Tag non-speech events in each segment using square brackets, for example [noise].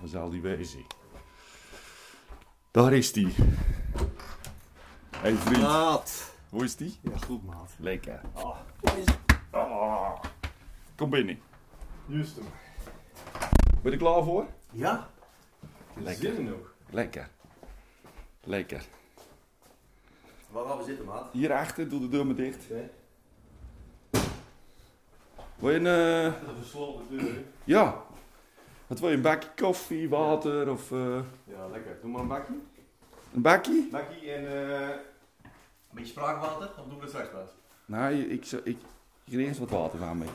Waar zal die wezen? Daar is die. Hey vriend, Maat. hoe is die? Ja, goed maat. Lekker. Ah. Kom binnen. juist hem. Ben je er klaar voor? Ja? Lekker. Zin nog. Lekker. Lekker. Waar gaan we zitten maat? Hierachter, doe de deur maar dicht. Nee. Wil je een... Dat is een gesloten deur. hè? ja. Wat wil je? Een bakje koffie, water of... eh, Ja, lekker. Doe maar een bakje. een bakje? Bakje en eh een beetje spraakwater. Of doen we dat straks pas? Nee, ik, ik, ik, ik ga eerst wat water aan mee.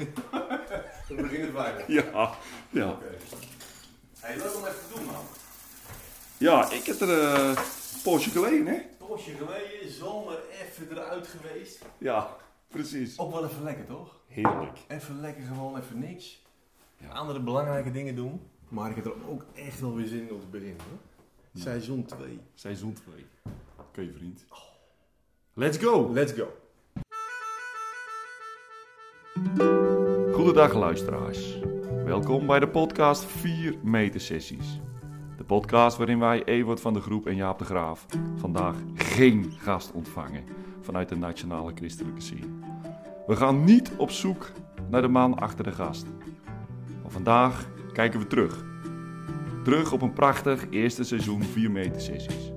We [laughs] beginnen veilig. ja. Ja. Oké. Hey, leuk om even te doen man. Ja, ik heb er eh, een poosje geleden, hè? Poosje geleden, zomer even eruit geweest. Ja, precies. Ook wel even lekker toch? Heerlijk. Even lekker gewoon even niks. Ja. Andere belangrijke dingen doen. Maar ik heb er ook echt wel weer zin in om te beginnen hoor. Ja. Seizoen 2. Seizoen 2. Oké, vriend. Let's go! Let's go. Goedendag luisteraars. Welkom bij de podcast 4 meter sessies. De podcast waarin wij Ewart van de Groep en Jaap de Graaf vandaag geen gast ontvangen vanuit de nationale christelijke scene. We gaan niet op zoek naar de man achter de gast. Maar vandaag kijken we terug. Terug op een prachtig eerste seizoen 4 meter sessies.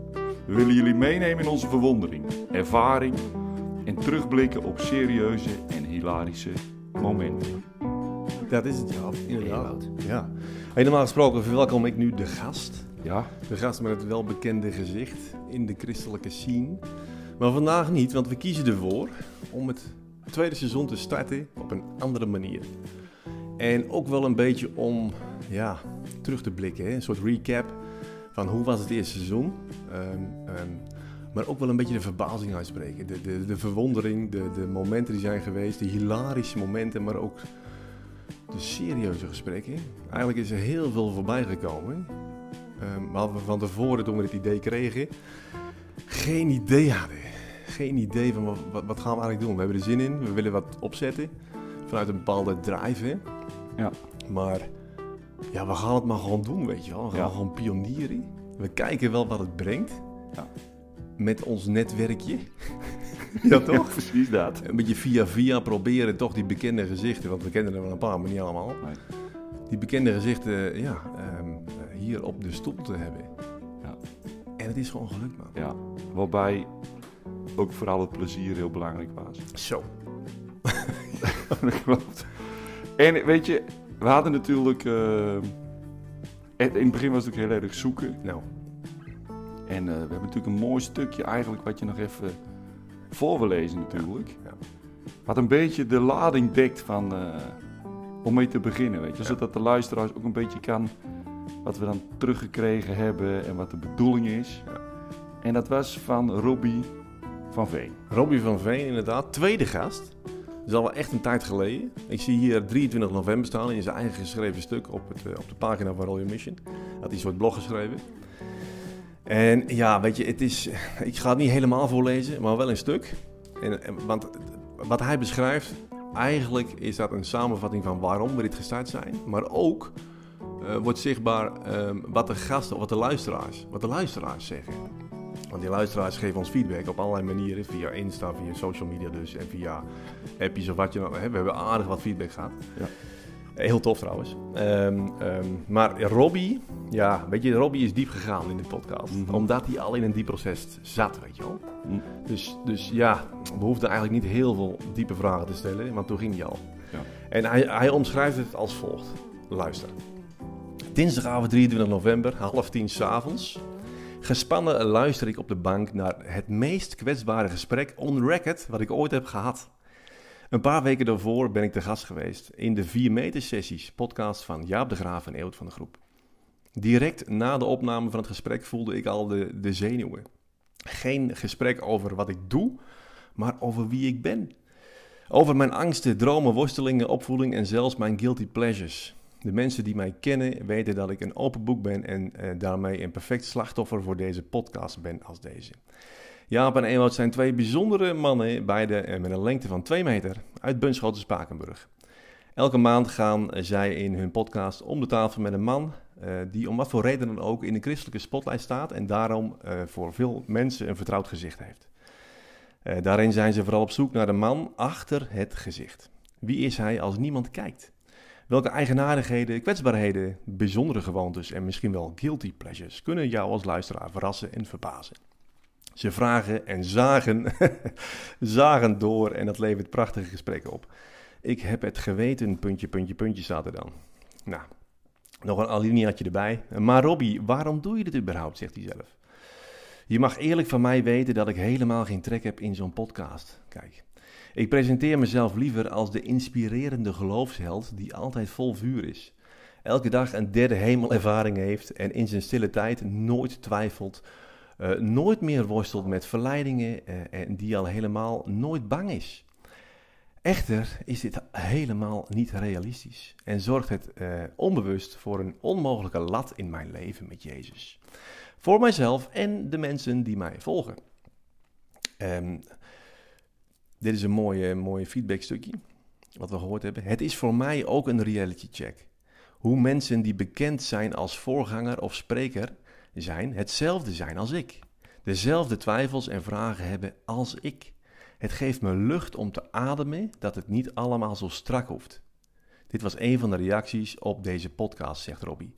We willen jullie meenemen in onze verwondering, ervaring en terugblikken op serieuze en hilarische momenten. Dat is het ja, inderdaad. Ja. Hey, normaal gesproken verwelkom ik nu de gast. Ja, De gast met het welbekende gezicht in de christelijke scene. Maar vandaag niet, want we kiezen ervoor om het tweede seizoen te starten op een andere manier. En ook wel een beetje om ja, terug te blikken, hè? een soort recap van hoe was het eerste seizoen. Ehm, ehm, maar ook wel een beetje de verbazing uitspreken. De, de, de verwondering, de, de momenten die zijn geweest, de hilarische momenten, maar ook de serieuze gesprekken. Eigenlijk is er heel veel voorbij gekomen. Ehm, maar we van tevoren, toen we dit idee kregen, geen idee hadden. Geen idee van wat, wat gaan we eigenlijk doen. We hebben er zin in, we willen wat opzetten. Vanuit een bepaalde drive, hè. Ja. Maar ja, we gaan het maar gewoon doen, weet je wel. We gaan Ja. gewoon pionieren. We kijken wel wat het brengt. Ja. Met ons netwerkje. [laughs] ja, toch? precies dat. Een beetje via via proberen toch die bekende gezichten, want we kennen er wel een paar, maar niet allemaal. Nee. Die bekende gezichten, ja, ehm, hier op de stoel te hebben. Ja. En het is gewoon gelukt, man. Ja, waarbij ook vooral het plezier heel belangrijk was. Zo. [laughs] dat klopt. En weet je, we hadden natuurlijk... eh, in het begin was het ook heel erg zoeken. Nou, En eh, we hebben natuurlijk een mooi stukje eigenlijk wat je nog even voor wil lezen natuurlijk. Ja. Wat een beetje de lading dekt van, eh, om mee te beginnen, weet je. Ja. Zodat de luisteraars ook een beetje kan wat we dan teruggekregen hebben en wat de bedoeling is. Ja. En dat was van Robbie van Veen. Robbie van Veen inderdaad, tweede gast. Dat is al wel echt een tijd geleden. Ik zie hier 23 november staan in zijn eigen geschreven stuk op, het, eh, op de pagina van Royal Mission. Had hij een soort blog geschreven. En ja, weet je, het is, ik ga het niet helemaal voorlezen, maar wel een stuk. En- want wat hij beschrijft, eigenlijk is dat een samenvatting van waarom we dit gestart zijn. Maar ook eh, wordt zichtbaar ehm, wat de gasten, wat de luisteraars, wat de luisteraars zeggen. Want die luisteraars geven ons feedback op allerlei manieren. Via Insta, via social media dus. En via appjes of wat je nou... Hè, we hebben aardig wat feedback gehad. Ja. Eh, Heel tof trouwens. Ehm, ehm, maar Robbie... Ja, weet je, Robbie is diep gegaan in de podcast. Mhm. Omdat hij al in een diep proces zat, weet je wel. Hm. Dus, dus ja, we hoefden eigenlijk niet heel veel diepe vragen te stellen. Want toen ging hij al. Ja. En hij, hij omschrijft het als volgt. Luister. Dinsdagavond 23 november, half tien s'avonds. Gespannen luister ik op de bank naar het meest kwetsbare gesprek on record wat ik ooit heb gehad. Een paar weken daarvoor ben ik te gast geweest in de 4 meter sessies podcast van Jaap de Graaf en Eeuwt van de Groep. Direct na de opname van het gesprek voelde ik al de, de zenuwen. Geen gesprek over wat ik doe, maar over wie ik ben. Over mijn angsten, dromen, worstelingen, opvoeding en zelfs mijn guilty pleasures. De mensen die mij kennen weten dat ik een open boek ben en eh, daarmee een perfect slachtoffer voor deze podcast ben als deze. Jaap en Ewout zijn twee bijzondere mannen, beide eh, met een lengte van 2 meter, uit Bunschoten Spakenburg. Elke maand gaan zij in hun podcast om de tafel met een man eh, die om wat voor reden dan ook in de christelijke spotlight staat en daarom voor veel mensen een vertrouwd gezicht heeft. Daarin zijn ze vooral op zoek naar de man achter het gezicht. Wie is hij als niemand kijkt? Welke eigenaardigheden, kwetsbaarheden, bijzondere gewoontes en misschien wel guilty pleasures kunnen jou als luisteraar verrassen en verbazen? Ze vragen en zagen, [laughs] zagen door en dat levert prachtige gesprekken op. Ik heb het geweten, puntje, puntje, puntje staat er dan. Nou, nog een alineaatje erbij. Maar Robbie, waarom doe je dit überhaupt, zegt hij zelf. Je mag eerlijk van mij weten dat ik helemaal geen trek heb in zo'n podcast. Kijk, ik presenteer mezelf liever als de inspirerende geloofsheld die altijd vol vuur is. Elke dag een derde hemelervaring heeft en in zijn stille tijd nooit twijfelt, uh, nooit meer worstelt met verleidingen uh, en die al helemaal nooit bang is. Echter is dit helemaal niet realistisch en zorgt het uh, onbewust voor een onmogelijke lat in mijn leven met Jezus. Voor mijzelf en de mensen die mij volgen. Um, dit is een mooie, mooie feedbackstukje, wat we gehoord hebben. Het is voor mij ook een reality check. Hoe mensen die bekend zijn als voorganger of spreker zijn, hetzelfde zijn als ik. Dezelfde twijfels en vragen hebben als ik. Het geeft me lucht om te ademen dat het niet allemaal zo strak hoeft. Dit was een van de reacties op deze podcast, zegt Robbie.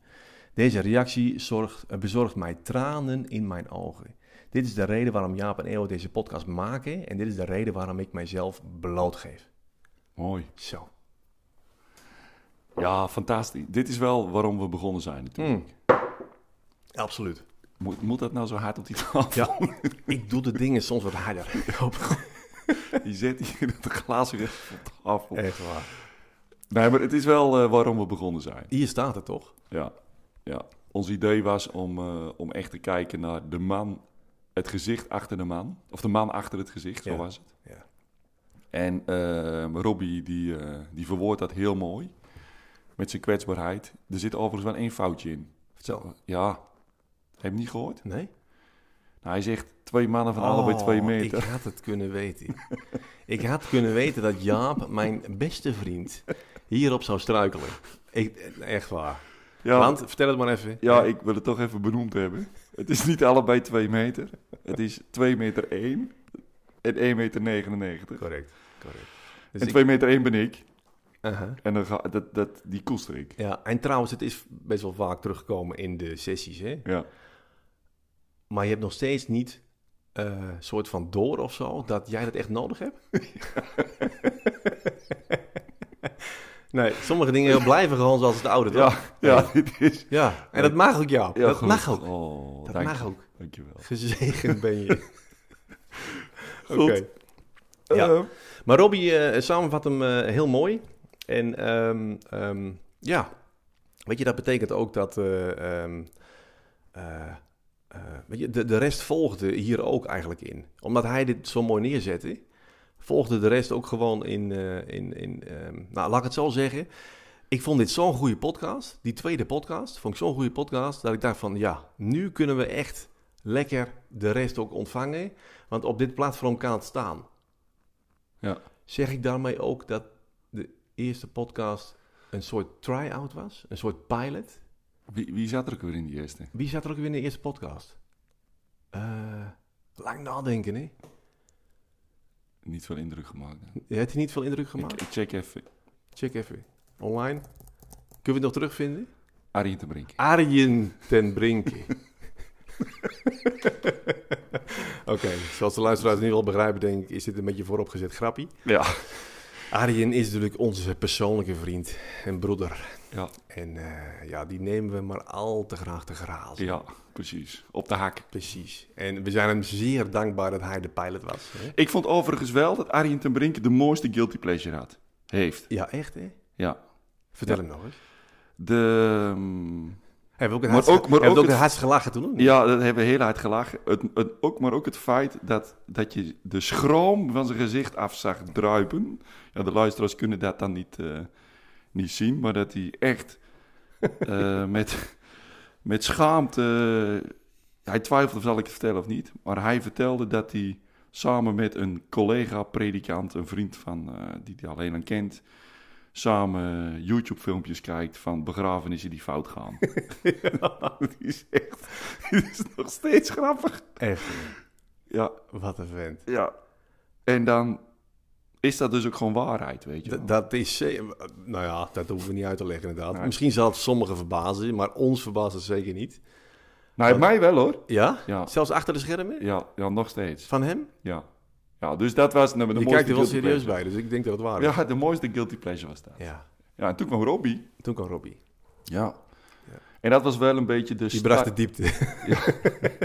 Deze reactie zorgt, bezorgt mij tranen in mijn ogen. Dit is de reden waarom Jaap en Eo deze podcast maken en dit is de reden waarom ik mijzelf blootgeef. Mooi. Zo. Ja, fantastisch. Dit is wel waarom we begonnen zijn natuurlijk. Mm. Absoluut. Moet, moet dat nou zo hard op die tafel? Ja, ik doe de dingen soms wat harder. [laughs] Je zet hier het glazen op tafel. Echt waar. Nee, maar het is wel uh, waarom we begonnen zijn. Hier staat het toch? Ja, ja. Ons idee was om, uh, om echt te kijken naar de man, het gezicht achter de man. Of de man achter het gezicht, zo Ja. was het. Ja. En uh, Robbie, die, uh, die verwoordt dat heel mooi. Met zijn kwetsbaarheid. Er zit overigens wel één foutje in. Vertel. Ja. Heb je hem niet gehoord? Nee? Nou, hij zegt twee mannen van allebei twee Oh, meter. Ik had het kunnen weten. [laughs] ik had kunnen weten dat Jaap, mijn beste vriend, hierop zou struikelen. Ik, echt waar. Ja, Want, vertel het maar even. ja, ik wil het toch even benoemd hebben. Het is niet allebei twee meter. Het is 2 meter 1 en 1 meter 99. Correct, correct. Dus En ik- 2 meter 1 ben ik. Aha. En dan ga, dat, dat, die koester ik. Ja, en trouwens, het is best wel vaak teruggekomen in de sessies, hè? Ja. Maar je hebt nog steeds niet een soort van door of zo, dat jij dat echt nodig hebt? [laughs] nee, sommige dingen blijven gewoon zoals het oude, toch? Ja, ja, dit is... Ja, en dat mag ook, ja. Ja, dat mag ook. Oh, Dat dank mag ook. Dankjewel. Gezegend ben je. [laughs] Oké. Ja. Eh, Maar Robbie eh, samenvat hem eh, heel mooi. En ehm, ehm, ja, weet je, dat betekent ook dat eh, ehm, eh, eh, weet je, de, de rest volgde hier ook eigenlijk in. Omdat hij dit zo mooi neerzette, volgde de rest ook gewoon in, eh, in, in ehm, nou laat ik het zo zeggen. Ik vond dit zo'n goede podcast, die tweede podcast, vond ik zo'n goede podcast, dat ik dacht van ja, nu kunnen we echt lekker de rest ook ontvangen. Want op dit platform kan het staan. Ja. Zeg ik daarmee ook dat de eerste podcast een soort try-out was? Een soort pilot? wie, wie zat er ook weer in die eerste? Wie zat er ook weer in de eerste podcast? Eh, lang nadenken, hè? Niet veel indruk gemaakt. hè? Heeft hij niet veel indruk gemaakt? Ik, ik check even. Check even. Online. Kunnen we het nog terugvinden? Arjen te Brink. Arjen ten Brinke. [laughs] Oké, zoals de luisteraars nu wel begrijpen, denk ik, is dit een beetje vooropgezet grappie. Ja. Arjen is natuurlijk onze persoonlijke vriend en broeder. Ja, En eh, ja, die nemen we maar al te graag te grazen. ja, precies. Op de hak. Precies. En we zijn hem zeer dankbaar dat hij de pilot was. Hè? Ik vond overigens wel dat Arjen ten Brink de mooiste guilty pleasure had. Heeft. Ja, echt hè? Ja. Vertel Ja. hem nog eens. De... mm, Hebben we ook Maar ook- maar ook het- hartstikke gelachen toen? of niet? Ja, dat hebben we heel hard gelachen. Het, het, ook, maar ook het feit dat, dat je de schroom van zijn gezicht af zag druipen. Ja, de luisteraars kunnen dat dan niet, eh, niet zien, maar dat hij echt eh, [laughs] met, met schaamte... hij twijfelde, zal ik het vertellen of niet, maar hij vertelde dat hij samen met een collega-predikant, een vriend van, eh, die hij al heel lang kent, samen YouTube-filmpjes kijkt van begrafenissen die fout gaan. [laughs] [laughs] Dat is echt, het is nog steeds grappig. Echt. Ja, Wat een vent. ja. En dan is dat dus ook gewoon waarheid, weet je wel. D- dat is. Nou ja, dat hoeven we niet uit te leggen inderdaad. Nee. Misschien zal het sommigen verbazen, maar ons verbaast het zeker niet. Nou, mij wel hoor. Ja? Ja, Zelfs achter de schermen? ja, ja nog steeds. Van hem? Ja. Ja, dus dat was nou, de Je mooiste kijkt er wel serieus pleasure. bij, dus ik denk dat het waar is. Ja, de mooiste guilty pleasure was dat. Ja. Ja, en toen kwam Robbie. Toen kwam Robbie. Ja. Ja. En dat was wel een beetje de Die bracht de diepte. [laughs] [laughs]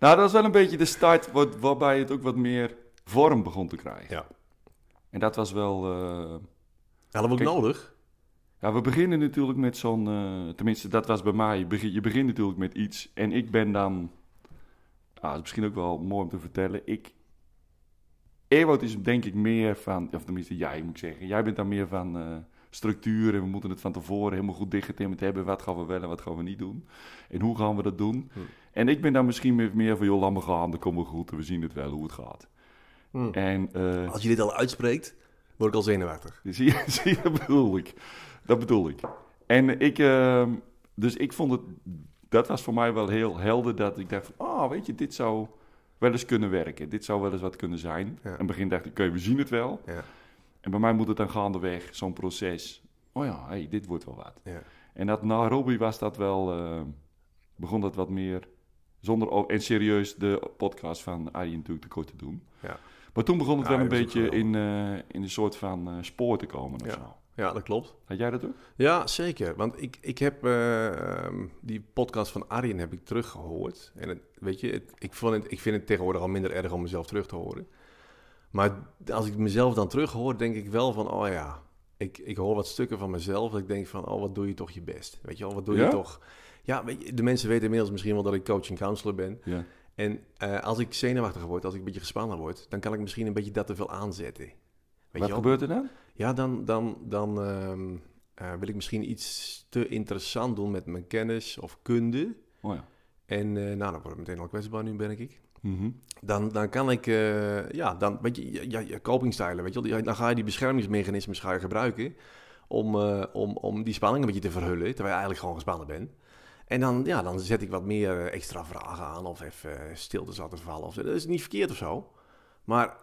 Nou, dat was wel een beetje de start wat, waarbij het ook wat meer vorm begon te krijgen. Ja. En dat was wel... eh, Hadden we ook Kijk. nodig? Ja, we beginnen natuurlijk met zo'n... eh, tenminste, dat was bij mij. Je begint, je begint natuurlijk met iets. En ik ben dan... Ah, dat is misschien ook wel mooi om te vertellen. Ik... Ewout is denk ik meer van... Of tenminste, jij moet ik zeggen. Jij bent dan meer van eh, structuur. En we moeten het van tevoren helemaal goed dichtgetimmerd hebben. Wat gaan we wel en wat gaan we niet doen. En hoe gaan we dat doen. Hm. En ik ben dan misschien meer, meer van... Joh, laat me gaan. Dat komt wel goed. En we zien het wel hoe het gaat. Hm. En... eh, Als je dit al uitspreekt, word ik al zenuwachtig. [laughs] Zie je, zie je, dat bedoel ik. Dat bedoel ik. En ik, ehm, dus ik vond het, dat was voor mij wel heel helder dat ik dacht van, ah, weet je, dit zou wel eens kunnen werken. Dit zou wel eens wat kunnen zijn. Ja. Het begin dacht ik, oké, we zien het wel. Ja. En bij mij moet het dan gaandeweg, zo'n proces. Oh ja, hey, dit wordt wel wat. Ja. En dat, na Robbie was dat wel, eh, begon dat wat meer, zonder, en serieus de podcast van Arjen natuurlijk tekort te doen. Ja. Maar toen begon het Ja, wel een beetje in, eh, in een soort van eh, spoor te komen of Ja. zo. Ja, dat klopt. Had jij dat ook? Ja, zeker. Want ik, ik heb eh, ehm, die podcast van Arjen heb ik teruggehoord. En het, weet je, het, ik, vond het, ik vind het tegenwoordig al minder erg om mezelf terug te horen. Maar als ik mezelf dan terughoor, denk ik wel van, oh ja, ik, ik hoor wat stukken van mezelf. Dat ik denk van, oh, wat doe je toch je best. Weet je wel, wat doe Ja? je toch... Ja, weet je, de mensen weten inmiddels misschien wel dat ik coach en counselor ben. Ja. En eh, als ik zenuwachtiger word, als ik een beetje gespannen word, dan kan ik misschien een beetje dat te veel aanzetten. Weet Wat je gebeurt er dan? Ja, dan, dan, dan ehm, eh, wil ik misschien iets te interessant doen met mijn kennis of kunde. Oh ja. En eh, nou, dan word ik meteen al kwetsbaar nu, ben ik. Mhm. Dan, dan kan ik, eh, ja, dan, weet je, ja, ja, copingstijlen, weet je Dan ga je die beschermingsmechanismes ga je gebruiken om, om, om die spanning een beetje te verhullen, terwijl je eigenlijk gewoon gespannen bent. En dan, ja, dan zet ik wat meer extra vragen aan of even stilte zat te vallen. Of. Dat is niet verkeerd of zo. Maar,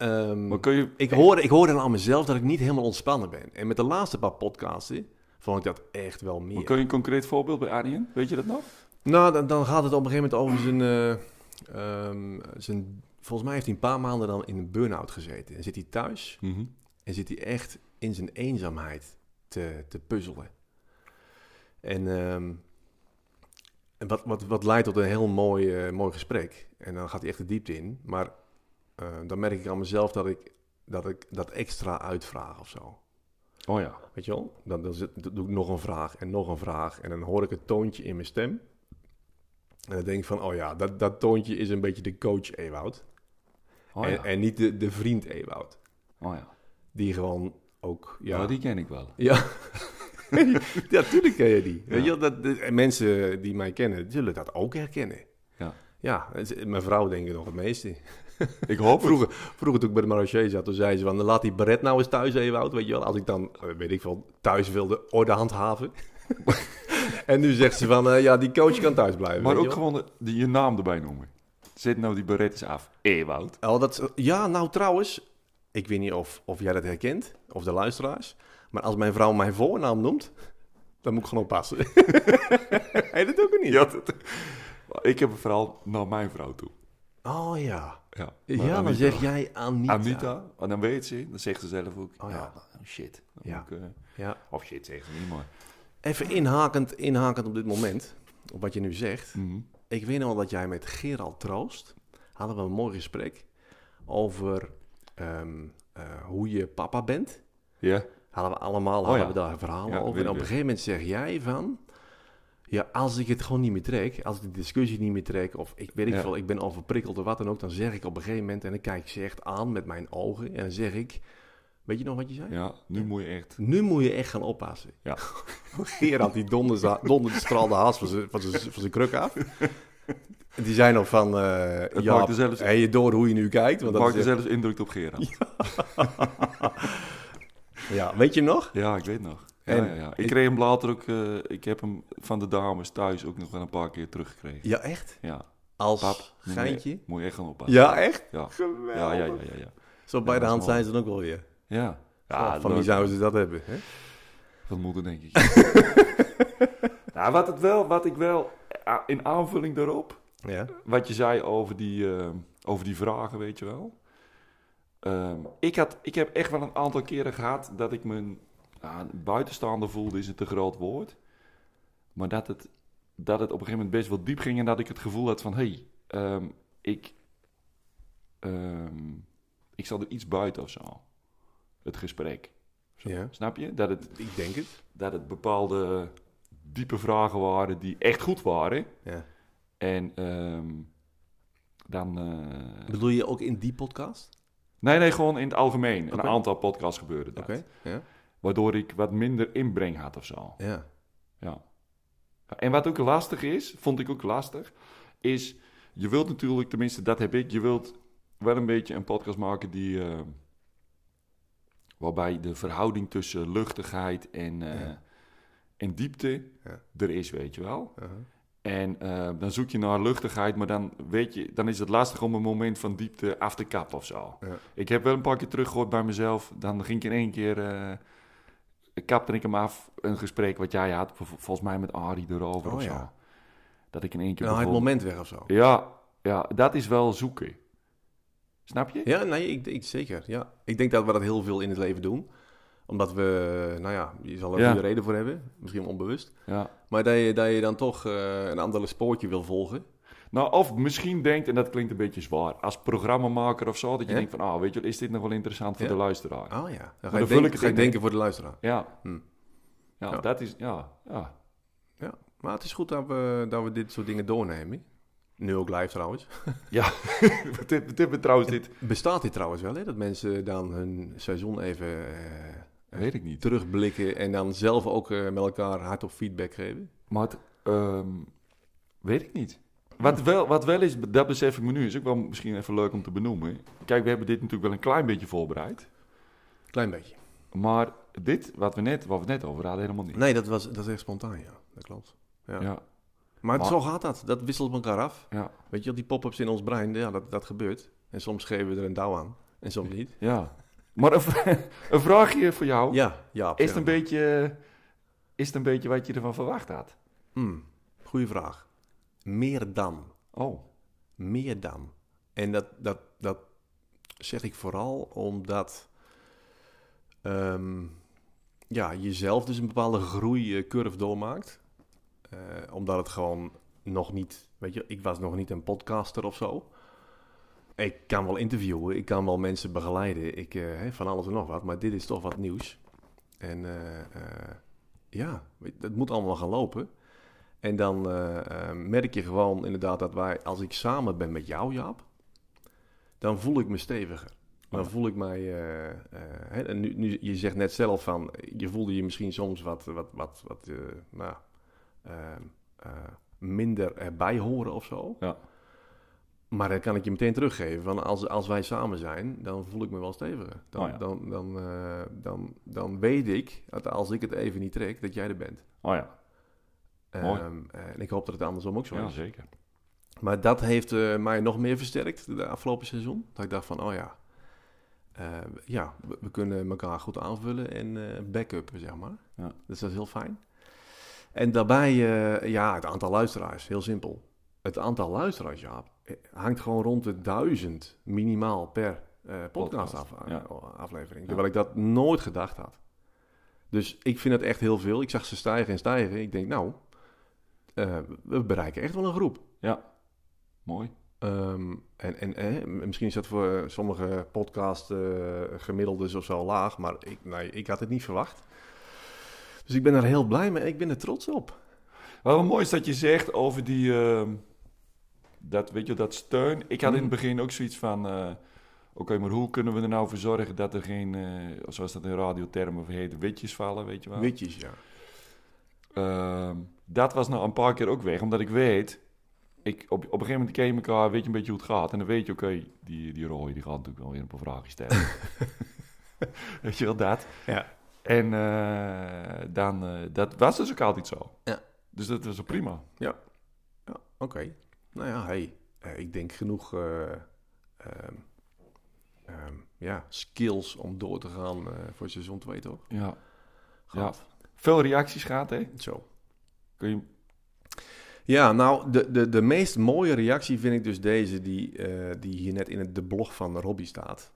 ehm, Maar kun je... ik hoor, ik hoor dan aan mezelf dat ik niet helemaal ontspannen ben. En met de laatste paar podcasten vond ik dat echt wel meer. Maar kun je een concreet voorbeeld bij Arjen? Weet je dat nog? Nou, dan, dan gaat het op een gegeven moment over zijn, eh, ehm, zijn... Volgens mij heeft hij een paar maanden dan in een burn-out gezeten. En zit hij thuis Mhm. en zit hij echt in zijn eenzaamheid te, te puzzelen. En, ehm, en wat, wat, wat leidt tot een heel mooi, eh, mooi gesprek. En dan gaat hij echt de diepte in. Maar eh, dan merk ik aan mezelf dat ik dat, ik dat extra uitvraag of zo. Oh ja. Weet je wel? Dan, dan, zit- dan doe ik nog een vraag en nog een vraag. En dan hoor ik het toontje in mijn stem. En dan denk ik van, oh ja, dat, dat toontje is een beetje de coach Ewoud. Oh en, ja. en niet de, de vriend Ewoud. Oh ja. Die gewoon ook, ja... Ja. die ken ik wel. Ja. [laughs] ja, tuurlijk ken je die. Weet je, dat, de- en mensen die mij kennen, zullen dat ook herkennen. Ja. Ja, mijn vrouw denk ik nog het meeste. Ik hoop. Vroeger, vroeger toen ik bij de marché zat, toen zei ze van, laat die beret nou eens thuis even weet je wel. Als ik dan, eh, weet ik veel, thuis wilde orde handhaven. [laughs] en nu zegt ze van, eh, ja, die coach kan thuis blijven. Maar ook gewoon de, je naam erbij noemen. Zet nou die beret eens af. Ewoud. Oh, dat, ja, nou trouwens, ik weet niet of, of jij dat herkent, of de luisteraars. Maar als mijn vrouw mijn voornaam noemt, dan moet ik gewoon oppassen. hey, dat doe ik ook niet. Ja, dat- ik heb een verhaal naar mijn vrouw toe. Oh ja. Ja, Ja, dan zeg jij Anita. Anita. En dan weet ze, dan zegt ze zelf ook. Oh ja. ja. nou, shit. Ja. ik, eh, Ja. of shit zegt ze niet, maar... Even inhakend, inhakend op dit moment, op wat je nu zegt. Mhm. Ik weet nog wel dat jij met Gerald Troost hadden we een mooi gesprek over ehm, eh, hoe je papa bent. Ja. Hadden we allemaal Oh hadden ja. we daar verhalen Ja, over. En op een gegeven moment zeg jij van... Ja, als ik het gewoon niet meer trek, als ik de discussie niet meer trek... of ik weet ik Ja. veel, ik ben overprikkeld of wat dan ook... dan zeg ik op een gegeven moment, en dan kijk ik ze echt aan met mijn ogen... en dan zeg ik... Weet je nog wat je zei? ja, nu moet je echt... Nu moet je echt gaan oppassen. Ja. [laughs] Gerard die donderde, donderde straalde haast van zijn, van, zijn, van zijn kruk af. Die zei nog van... eh Het ja, zelfs- je door hoe je nu kijkt? Want dat maakt er zelfs indruk op Gerard. [laughs] Ja, weet je nog? Ja, ik weet nog. Ja, En- ja, ja. Ik kreeg hem later ook... eh, ik heb hem van de dames thuis ook nog wel een paar keer teruggekregen. Ja, echt? Ja. Als Pap, moet je- geintje? Moet je echt gaan oppassen. Ja, echt? Ja. Geweldig. Ja, ja, ja, ja. ja. Zo bij de hand zijn ze dan ook wel weer. Ja, Ja, van wie zouden ze dat hebben? Hè? Van moeder, denk ik. [laughs] [laughs] nou, wat, het wel, wat ik wel, eh, in aanvulling daarop, Ja. wat je zei over die, eh, over die vragen, weet je wel. Ehm, ik, had, ik heb echt wel een aantal keren gehad dat ik me ja, buitenstaander voelde, is een te groot woord. Maar dat het, dat het op een gegeven moment best wel diep ging en dat ik het gevoel had van, hé, hey, ehm, ik, ehm, ik zal er iets buiten of zo. Het gesprek. ja. Snap je? Dat het, Ik denk het. dat het bepaalde diepe vragen waren die echt goed waren. Ja. En ehm, dan... eh, Bedoel je ook in die podcast? nee, nee, gewoon in het algemeen. Een aantal podcasts gebeurde dat. Oké. Ja. Waardoor ik wat minder inbreng had of zo. Ja. Ja. En wat ook lastig is, vond ik ook lastig, is... Je wilt natuurlijk, tenminste dat heb ik, je wilt wel een beetje een podcast maken die... eh, waarbij de verhouding tussen luchtigheid en, eh, Ja. en diepte Ja. er is, weet je wel. Uh-huh. En eh, dan zoek je naar luchtigheid, maar dan, weet je, dan is het lastig om een moment van diepte af te kappen of zo. Ja. Ik heb wel een paar keer teruggehoord bij mezelf. Dan ging ik in één keer, kapte ik hem af, een gesprek wat jij had, vol- volgens mij met Arie erover Oh, of zo. Dat ik in één keer Nou, het moment weg of zo. Ja, ja, dat is wel zoeken. Snap je? Ja, nee, ik, ik, zeker. Ja. Ik denk dat we dat heel veel in het leven doen. Omdat we, nou ja, je zal er Ja. goede reden voor hebben. Misschien onbewust. Ja. Maar dat je, dat je dan toch eh, een ander spoortje wil volgen. Nou, of misschien denkt, en dat klinkt een beetje zwaar, als programmamaker of zo, dat je Ja? denkt van, ah, weet je, wel, is dit nog wel interessant voor Ja. de luisteraar? Oh ja. Dan ga je, denken, ik het ga je in. denken voor de luisteraar. Ja. Hm. Ja, Ja. dat is, ja, ja. Ja. Maar het is goed dat we, dat we dit soort dingen doornemen. Nu ook live trouwens. [laughs] Ja, [laughs] dit, dit, trouwens, dit Bestaat dit trouwens wel, hè? Dat mensen dan hun seizoen even eh, weet ik niet. terugblikken en dan zelf ook eh, met elkaar hardop feedback geven? Maar het, ehm, weet ik niet. Wat wel, wat wel is, dat besef ik me nu, is ook wel misschien even leuk om te benoemen. Kijk, we hebben dit natuurlijk wel een klein beetje voorbereid. Klein beetje. Maar dit, wat we net, wat we net over hadden, helemaal niet. Nee, dat, was, dat is echt spontaan, ja. Dat klopt. Ja. Ja, Maar, Maar- zo gaat dat. Dat wisselt elkaar af. ja, Weet je, die pop-ups in ons brein, ja, dat, dat gebeurt. En soms geven we er een douw aan. En soms niet. ja. Maar een, [laughs] een vraagje voor jou. Ja, ja. is, het een beetje, is het een beetje wat je ervan verwacht had? Hmm, goeie vraag. Meer dan. Oh, Meer dan. En dat, dat, dat zeg ik vooral omdat ehm, ja, jezelf dus een bepaalde groeicurve doormaakt. Eh, omdat het gewoon nog niet, weet je, ik was nog niet een podcaster of zo. Ik kan wel interviewen, ik kan wel mensen begeleiden, ik, hè, van alles en nog wat, maar dit is toch wat nieuws. En eh, ja, het moet allemaal gaan lopen. En dan eh, eh, merk je gewoon inderdaad dat wij, als ik samen ben met jou, Jaap, dan voel ik me steviger. Dan voel ik mij. eh, hè, en nu, nu, je zegt net zelf van. Je voelde je misschien soms wat. wat, wat, wat nou, minder erbij horen of zo. Ja. Maar dan kan ik je meteen teruggeven. Van als, als wij samen zijn, dan voel ik me wel steviger. Dan, Oh ja. dan, dan, dan, dan weet ik dat als ik het even niet trek, dat jij er bent. oh ja. Mooi. Ehm, en ik hoop dat het andersom ook zo Ja, is. zeker. Maar dat heeft eh, mij nog meer versterkt de afgelopen seizoen. Dat ik dacht van, oh ja, eh, ja, we, we kunnen elkaar goed aanvullen en eh backuppen, zeg maar. Ja. Dus dat is heel fijn. En daarbij, eh, ja, het aantal luisteraars, heel simpel. Het aantal luisteraars, ja, hangt gewoon rond de duizend minimaal per eh podcast, ja. Ja. Terwijl ik dat nooit gedacht had. Dus ik vind het echt heel veel. Ik zag ze stijgen en stijgen. Ik denk, nou, eh, we bereiken echt wel een groep. Mooi. Ehm, en en eh, misschien is dat voor sommige podcast eh gemiddeldes of zo laag, maar ik, nee, ik had het niet verwacht. Dus ik ben er heel blij mee en ik ben er trots op. Wat mooi is dat je zegt over die, ehm, dat, weet je, dat steun. Ik had in het Mhm. begin ook zoiets van, eh, oké, maar hoe kunnen we er nou voor zorgen dat er geen, eh, zoals dat in radiotermen heet, witjes vallen, weet je wel? Witjes, ja. Ehm, dat was nou een paar keer ook weg, omdat ik weet, ik, op, op een gegeven moment ken je elkaar, weet je een beetje hoe het gaat. En dan weet je, oké, die, die Roy, die gaat natuurlijk wel weer een paar vragen stellen. [laughs] weet je wel, dat. Ja. En eh, dan, eh, dat was dus ook altijd zo. Ja. Dus dat was ook prima. Ja, oké. Nou ja, hey, eh, ik denk genoeg eh, ehm, ehm, ja, skills om door te gaan voor seizoen 2, toch? Ja. Gehad. Veel reacties gehad, hè? Zo. Kun je... Ja, nou, de, de, de meest mooie reactie vind ik dus deze, die, eh, die hier net in het, de blog van Robbie staat.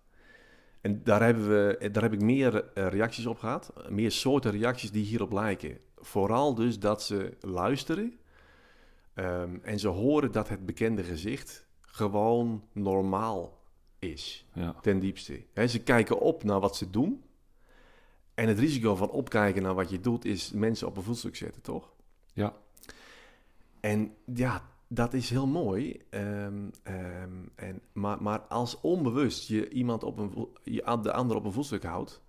En daar, hebben we, daar heb ik meer eh, reacties op gehad, meer soorten reacties die hierop lijken. Vooral dus dat ze luisteren ehm, en ze horen dat het bekende gezicht gewoon normaal is, Ja. ten diepste. Ze kijken op naar wat ze doen. En het risico van opkijken naar wat je doet is mensen op een voetstuk zetten, toch? Ja. En ja, dat is heel mooi. Ehm, ehm, en, maar, maar als onbewust je iemand op een, je, de ander op een voetstuk houdt,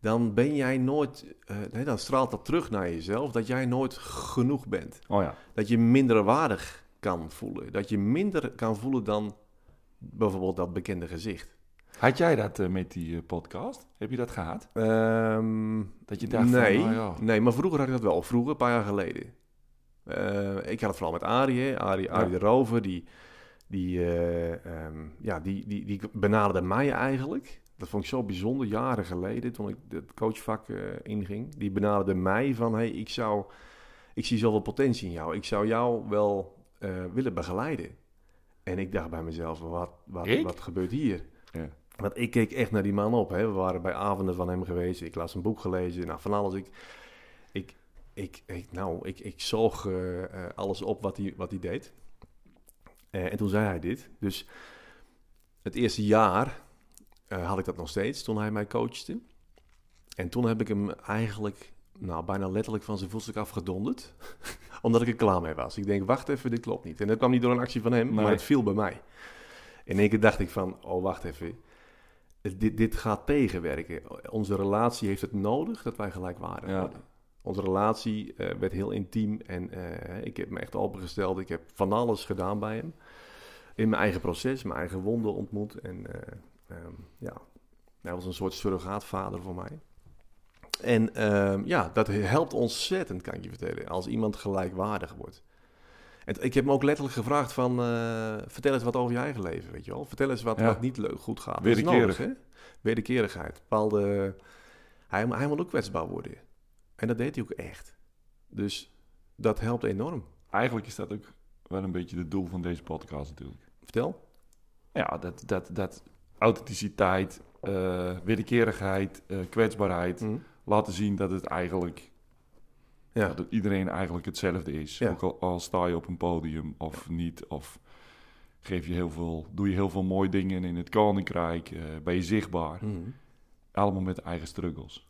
dan ben jij nooit, eh, nee, dan straalt dat terug naar jezelf, dat jij nooit genoeg bent. Oh ja. Dat je minderwaardig kan voelen. Dat je minder kan voelen dan bijvoorbeeld dat bekende gezicht. Had jij dat eh, met die eh, podcast? Heb je dat gehad? Ehm, Dat je dacht nee, van, nou ja. nee, maar vroeger had ik dat wel. Vroeger, een paar jaar geleden. Eh, ik had het vooral met Arie, hè. Arie, Arie Ja. de Rover. Die, die, eh, ehm, ja, die, die, die benaderde mij eigenlijk. Dat vond ik zo bijzonder, jaren geleden, toen ik het coachvak inging. Die benaderde mij van, hey, ik, zou, ik zie zoveel potentie in jou. Ik zou jou wel willen begeleiden. En ik dacht bij mezelf, wat, wat, Ik? wat gebeurt hier? Ja. Want ik keek echt naar die man op. Hè. We waren bij avonden van hem geweest. Ik las een boek gelezen. Nou, van alles. Ik, ik, ik, ik, nou, ik, ik zoog eh, eh, alles op wat hij, wat hij deed. Eh, en toen zei hij dit. Dus het eerste jaar had ik dat nog steeds toen hij mij coachte. En toen heb ik hem eigenlijk nou, bijna letterlijk van zijn voetstuk afgedonderd. [laughs] omdat ik er klaar mee was. Ik denk, wacht even, dit klopt niet. En dat kwam niet door een actie van hem, Nee. maar het viel bij mij. In één keer dacht ik van, oh wacht even. Dit, dit gaat tegenwerken. Onze relatie heeft het nodig dat wij gelijkwaardig Ja. worden. Onze relatie eh, werd heel intiem en eh, ik heb me echt opengesteld. Ik heb van alles gedaan bij hem. In mijn eigen proces, mijn eigen wonden ontmoet. En eh, ehm, ja, hij was een soort surrogaatvader voor mij. En ehm, ja, dat helpt ontzettend, kan ik je vertellen, als iemand gelijkwaardig wordt. En ik heb hem ook letterlijk gevraagd van, eh, vertel eens wat over je eigen leven, weet je wel. Vertel eens wat, Ja. wat niet leuk, goed gaat. Wederkerig. hè? Wederkerigheid. Bepaalde... Hij, hij moet ook kwetsbaar worden. En dat deed hij ook echt. Dus dat helpt enorm. Eigenlijk is dat ook wel een beetje het doel van deze podcast natuurlijk. Vertel. Ja, dat, dat, dat authenticiteit, eh wederkerigheid, eh, kwetsbaarheid. Hm. Laten zien dat het eigenlijk... Ja. Dat iedereen eigenlijk hetzelfde is. Ja. Ook al, al sta je op een podium of niet. Of geef je heel veel, doe je heel veel mooie dingen in het koninkrijk. eh, ben je zichtbaar. Hm. Allemaal met eigen struggles.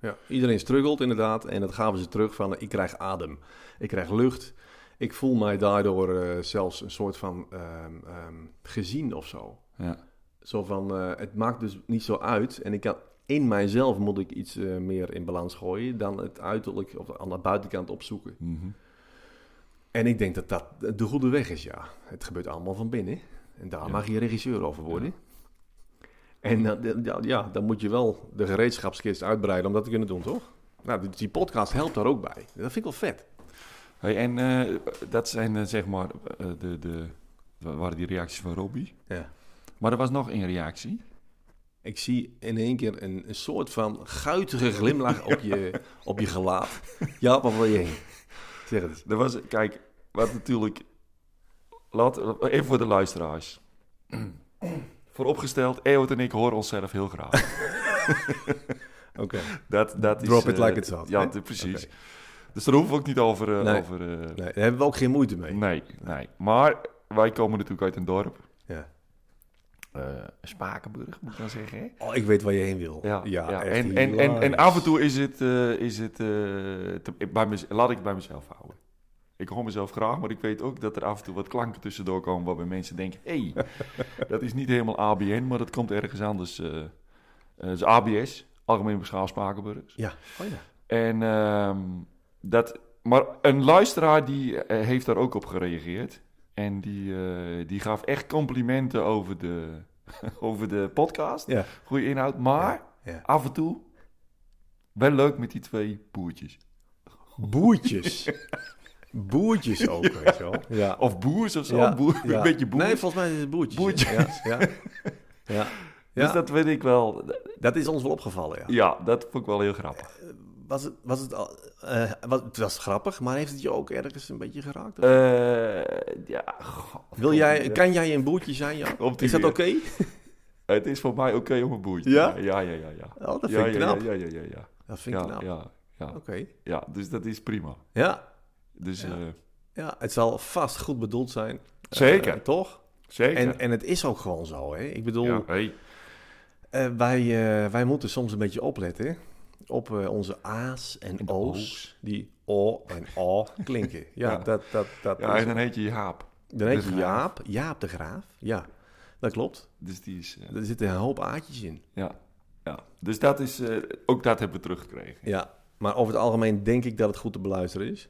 Ja, iedereen struggelt inderdaad. En dat gaven ze terug van, ik krijg adem. Ik krijg lucht. Ik voel mij daardoor eh, zelfs een soort van ehm, ehm, gezien of zo. Ja. Zo van, eh, het maakt dus niet zo uit. En ik kan, in mijzelf moet ik iets eh, meer in balans gooien dan het uiterlijk of aan de buitenkant opzoeken. Mhm. En ik denk dat dat de goede weg is, ja. Het gebeurt allemaal van binnen. En daar Ja. mag je regisseur over worden. En dan- ja, dan moet je wel de gereedschapskist uitbreiden om dat te kunnen doen, toch? Nou, die, podcast helpt daar ook bij. Dat vind ik wel vet. Hey, en eh, dat zijn eh, zeg maar eh, de, de, waren die reacties van Robbie. Ja. Maar er was nog één reactie. Ik zie in één keer een, een soort van guitige glimlach op [laughs] je, op je gelaat. Ja, wat wil je heen? Zeg het eens. Was, kijk, wat natuurlijk, laat, even voor de luisteraars. [clears throat] Vooropgesteld, Ewout en ik horen onszelf heel graag. [laughs] Oké. Dat, dat is, Drop it eh, like it's hot, Ja, precies. Dus daar hoeven we ook niet over... eh, Nee. over eh, Nee, daar hebben we ook geen moeite mee. nee, nee. Maar wij komen natuurlijk uit een dorp. Ja. Eh, Spakenburg, moet ik dan zeggen. Hè? Oh, ik weet waar je heen wil. Ja, ja. echt En, en, en, en af en toe is het, eh, is het eh, te- bij mez- laat ik het bij mezelf houden. Ik hoor mezelf graag, maar ik weet ook dat er af en toe wat klanken tussendoor komen waarbij mensen denken, hé, hey, [laughs] dat is niet helemaal ABN, maar dat komt ergens anders. eh eh, dat is ABS, Algemeen Beschaafd Spakenburgs. Ja. Oh ja. En ehm, dat, maar een luisteraar die heeft daar ook op gereageerd. En die, eh, die gaf echt complimenten over de, [laughs] over de podcast. Ja. Goede inhoud. Maar Ja. af en toe Wel leuk met die twee boertjes. Boertjes. [laughs] Boertjes ook, weet je wel. Ja. Of boers of zo. Ja, boer, ja. Een beetje boers. Nee, volgens mij is het boertjes. Boertjes. Ja, ja. ja. [laughs] ja. Dus dat vind ik wel... dat is ons wel opgevallen, ja. Ja, dat vond ik wel heel grappig. Was het, was het, al, eh, was, het was grappig, maar heeft het je ook ergens een beetje geraakt? of? Eh, ja, god, Wil jij, kan jij een boertje zijn, ja? Is dat oké? [laughs] Het is voor mij oké om een boertje. Ja? Ja, ja, ja, ja. Oh, dat ja, vind ik ja, knap. Ja, ja, ja, ja. ja. Dat vind ik ja, knap. ja, ja, Oké. ja, dus dat is prima. Ja. Dus Ja. eh, ja, het zal vast goed bedoeld zijn. Zeker. Toch? zeker. En, en het is ook gewoon zo, hè? Ik bedoel, ja, hey. wij, wij moeten soms een beetje opletten hè, op eh, onze A's en O's, O's. die O en O klinken. Ja, [laughs] Ja. dat, dat, dat ja, en dan heet je Jaap. dan heet de je. Jaap, Jaap de Graaf. Ja, dat klopt. Dus die is... eh, Er zitten een hoop aatjes in. ja, ja. Dus dat is... eh, ook dat hebben we teruggekregen. Ja, maar over het algemeen denk ik dat het goed te beluisteren is.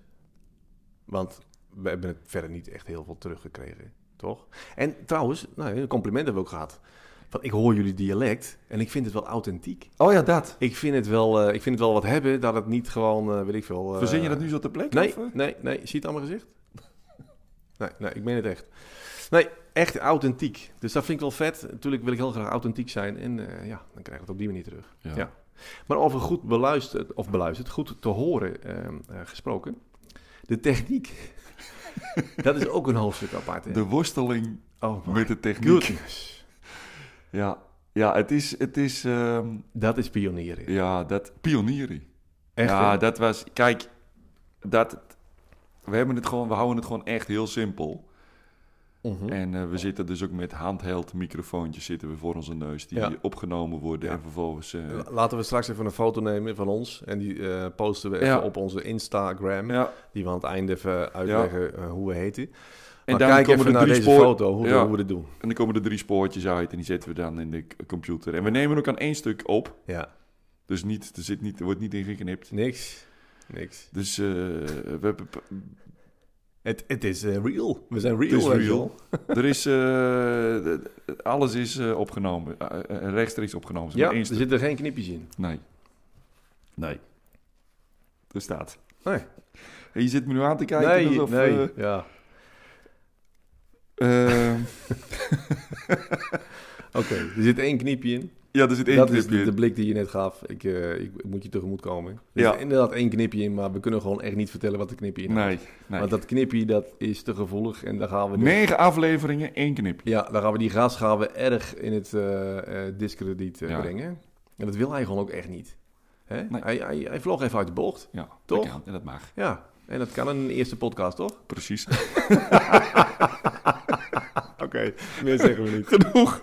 Want we hebben het verder niet echt heel veel teruggekregen, toch? En trouwens, nou, een compliment hebben we ook gehad. Want ik hoor jullie dialect en ik vind het wel authentiek. Oh ja, dat. Ik vind het wel, eh, ik vind het wel wat hebben, dat het niet gewoon, eh, weet ik veel... eh, Verzin je dat nu zo ter plekke? Nee, of, nee, nee. Zie je het aan mijn gezicht? Nee, nee, ik meen het echt. Nee, echt authentiek. Dus dat vind ik wel vet. Natuurlijk wil ik heel graag authentiek zijn. En eh, ja, dan krijg ik het op die manier terug. Ja. Ja. Maar over goed beluisterd, of beluisterd, goed te horen gesproken. De techniek. [laughs] dat is ook een hoofdstuk apart. Hè? De worsteling oh met de techniek. goodness. Ja, ja het is... Het is ehm, Dat is pionieren. ja, dat... Pionieren. Echt, ja, hè? dat was... Kijk, dat... We, hebben het gewoon, we houden het gewoon echt heel simpel. Mhm. En eh, we zitten dus ook met handheld microfoontjes zitten we voor onze neus. Die Ja. opgenomen worden Ja. en vervolgens... eh, La- Laten we straks even een foto nemen van ons. En die eh, posten we even Ja. op onze Instagram. ja, Die we aan het einde even uitleggen hoe we heten. En Maar dan kijk komen even naar deze spoor- foto, hoe, Ja. we dit doen. En dan komen er drie spoortjes uit en die zetten we dan in de computer. En we nemen ook aan één stuk op. Ja, Dus niet, er, zit niet, er wordt niet ingeknipt. niks. Niks. Dus eh, we hebben... Het, het is eh, real. We zijn real. Het is real. [laughs] Er is... eh, alles is opgenomen. rechtstreeks opgenomen. Ja, er zitten geen knipjes in. Nee. Nee. Er staat. Nee, En je zit me nu aan te kijken nee, alsof... nee. ja. Eh, [laughs] Oké, er zit één knipje in. ja, er zit één dat is knipje de, in. de blik die je net gaf. Ik, eh, ik, ik moet je tegemoet komen. Er Ja. zit inderdaad één knipje in, maar we kunnen gewoon echt niet vertellen wat de knipje in Nee, nee. Want dat knipje, dat is te gevoelig en daar gaan we... de- Negen afleveringen, één knipje. Ja, dan gaan we die gas gaan we erg in het eh, discrediet Ja. brengen. En dat wil hij gewoon ook echt niet. Hè? Nee. Hij, hij, hij vloog even uit de bocht. Ja, Toch? Dat kan, en dat mag. Ja, en dat kan in een eerste podcast, toch? Precies. [laughs] Oké, [laughs] meer zeggen we niet. Genoeg. [laughs]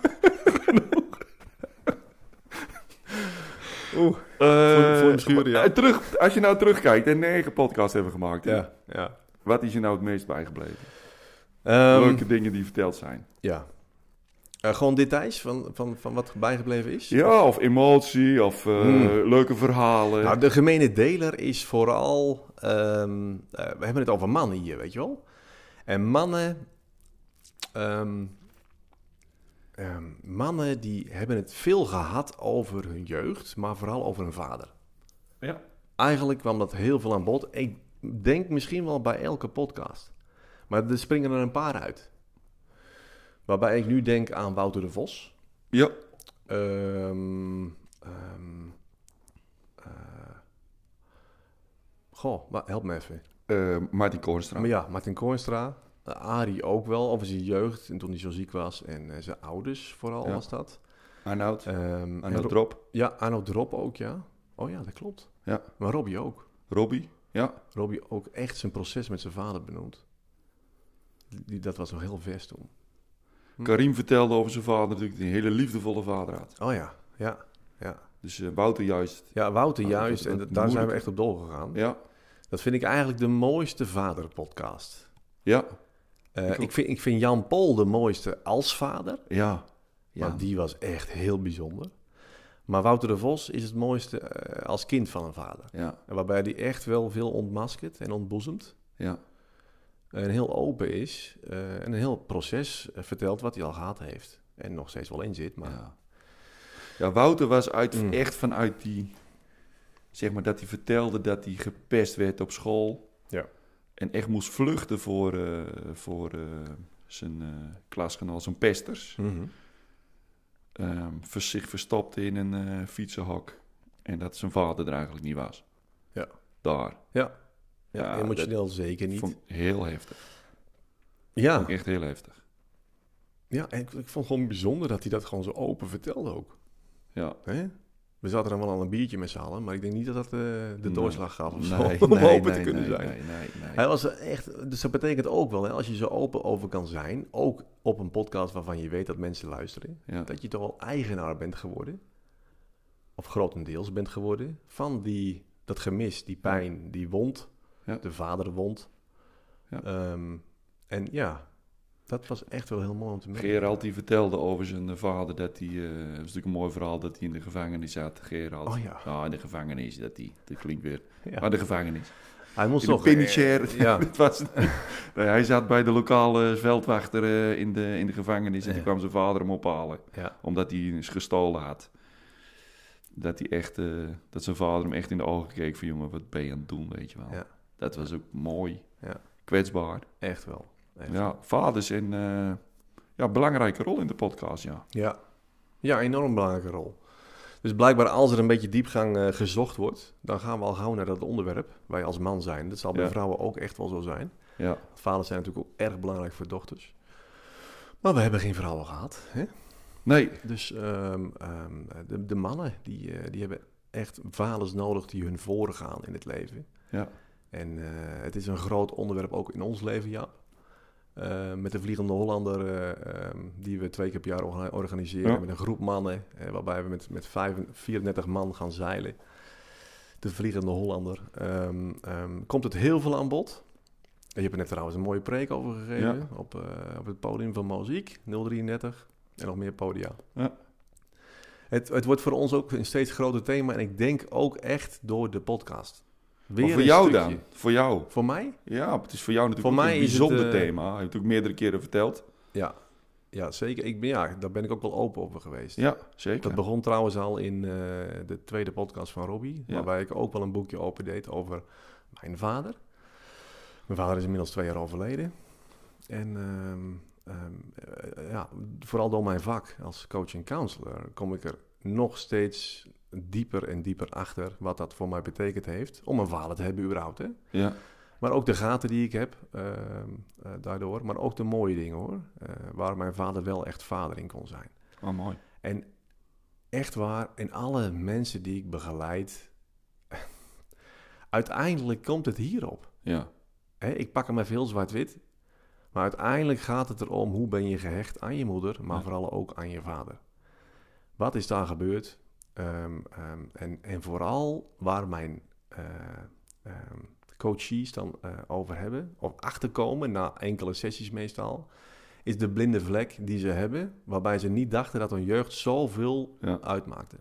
Oeh. Eh, voor schuren, ja. eh, terug, als je nou terugkijkt en negen podcasts hebben gemaakt. Ja, ja. Wat is je nou het meest bijgebleven? Ehm, Leuke dingen die verteld zijn. Ja. Eh, gewoon details van, van, van wat bijgebleven is? Ja, of emotie, of Hmm. leuke verhalen. Nou, de gemene deler is vooral... ehm, eh, we hebben het over mannen hier, weet je wel? En mannen... ehm, ehm, mannen die hebben het veel gehad over hun jeugd, maar vooral over hun vader. ja. Eigenlijk kwam dat heel veel aan bod. Ik denk misschien wel bij elke podcast. Maar er springen er een paar uit. Waarbij ik nu denk aan Wouter de Vos. ja, Ehm ehm, eh, goh, help me even. eh Martin Koornstra. Maar ja, Martin Koornstra. Uh, Arie ook wel, over zijn jeugd en toen hij zo ziek was. En eh, zijn ouders vooral Ja. was dat. Arnoud. En Arnoud Ro- Drop. Ja, Arno Drop ook, ja. Oh ja, dat klopt. Ja. Maar Robbie ook. Robbie. Ja. Robbie ook echt zijn proces met zijn vader benoemd. Die, dat was nog heel vers toen. Hm. Karim vertelde over zijn vader natuurlijk, die een hele liefdevolle vader had. Oh ja, ja, ja. Dus eh, Wouter juist. Ja, Wouter juist. En daar zijn we echt op doorgegaan. Ja. Dat vind ik eigenlijk de mooiste vaderpodcast. Ja. Eh, Ik vind, ik vind Jan Pol de mooiste als vader. Ja. Ja. Want die was echt heel bijzonder. Maar Wouter de Vos is het mooiste eh, als kind van een vader. Ja. En Waarbij hij echt wel veel ontmaskert en ontboezemt. Ja. En heel open is. eh, en een heel proces vertelt wat hij al gehad heeft. En nog steeds wel in zit. Maar Ja. ja, Wouter was uit, Mm. echt vanuit die, zeg maar, dat hij vertelde dat hij gepest werd op school. Ja. En echt moest vluchten voor, eh, voor eh, zijn eh klasgenoot, zijn pesters. Vers- zich verstopte in een fietsenhok. En dat zijn vader er eigenlijk niet was. Ja. Daar. Ja, Ja, emotioneel zeker niet. Vond heel heftig. Ja, Vond echt heel heftig. ja en ik, ik vond het gewoon bijzonder dat hij dat gewoon zo open vertelde ook. Ja. Hè? We zaten dan wel aan een biertje met z'n allen, maar ik denk niet dat dat eh, de Nee. doorslag gaf of zo, Nee, [laughs] om nee, open te kunnen zijn. Nee, nee, nee. Hij was er echt, dus dat betekent ook wel, hè, als je zo open over kan zijn, ook op een podcast waarvan je weet dat mensen luisteren, Ja. dat je toch wel eigenaar bent geworden, of grotendeels bent geworden, van die, dat gemis, die pijn, die wond, Ja. de vaderwond. Ja. Ehm, en ja, dat was echt wel heel mooi om te merken. Gerald die vertelde over zijn vader dat hij, dat is natuurlijk een mooi verhaal, dat hij in de gevangenis zat. Gerald. Oh ja. in de gevangenis, dat hij, dat klinkt weer. Ja. Maar de gevangenis. Hij moest In penitentiaire. eh, [laughs] ja, [laughs] was, nee, hij zat bij de lokale veldwachter eh, in, de, in de gevangenis en toen kwam zijn vader hem ophalen. Omdat hij eens gestolen had. Dat, hij echt, dat zijn vader hem echt in de ogen keek van jongen, wat ben je aan het doen, weet je wel. Ja. Dat was ook mooi. Ja. Kwetsbaar. echt wel. Ja, vaders en eh, ja, belangrijke rol in de podcast, ja. Ja. ja, enorm belangrijke rol. Dus blijkbaar als er een beetje diepgang eh, gezocht wordt, dan gaan we al gauw naar dat onderwerp. Wij als man zijn. Dat zal bij Ja. vrouwen ook echt wel zo zijn. Ja, Vaders zijn natuurlijk ook erg belangrijk voor dochters. Maar we hebben geen vrouwen gehad. Hè? nee, Dus ehm, ehm, de, de mannen, die, eh, die hebben echt vaders nodig die hun voorgaan in het leven. ja, En het is een groot onderwerp ook in ons leven, ja. Eh, met de Vliegende Hollander, eh, ehm, die we twee keer per jaar orga- organiseren. Ja. Met een groep mannen, eh, waarbij we met, met vijf- 34 man gaan zeilen. De Vliegende Hollander. Ehm, ehm, komt het heel veel aan bod. En je hebt er net trouwens een mooie preek over gegeven. Ja. Op, op het podium van Moziek, 033. En nog meer podia. Ja. Het, het wordt voor ons ook een steeds groter thema. En ik denk ook echt door de podcast. Weer maar voor jou stukje. dan? Voor jou? Voor mij? Ja, het is voor jou natuurlijk Voor mij een het, bijzonder eh, thema. Je hebt ook meerdere keren verteld. Ja, ja zeker. Ik ben, ja, daar ben ik ook wel open over geweest. Ja, zeker. Dat begon trouwens al in eh, de tweede podcast van Robbie, Ja. waarbij ik ook wel een boekje open deed over mijn vader. Mijn vader is inmiddels twee jaar overleden. En ehm, ehm, eh, ja, vooral door mijn vak als coach en counselor kom ik er nog steeds dieper en dieper achter wat dat voor mij betekend heeft om een vader te hebben überhaupt. Hè? Ja, Maar ook de gaten die ik heb ehm, eh, daardoor. Maar ook de mooie dingen hoor. Eh, waar mijn vader wel echt vader in kon zijn. oh, mooi. En echt waar, en alle mensen die ik begeleid. uiteindelijk komt het hierop. Ja, Hè, ik pak hem even heel zwart-wit. Maar uiteindelijk gaat het erom hoe ben je gehecht aan je moeder, maar Ja. vooral ook aan je vader. Wat is daar gebeurd? Ehm, ehm, en, en vooral waar mijn eh, ehm, coaches dan eh, over hebben, of achterkomen na enkele sessies meestal, is de blinde vlek die ze hebben, waarbij ze niet dachten dat hun jeugd zoveel ja, uitmaakte.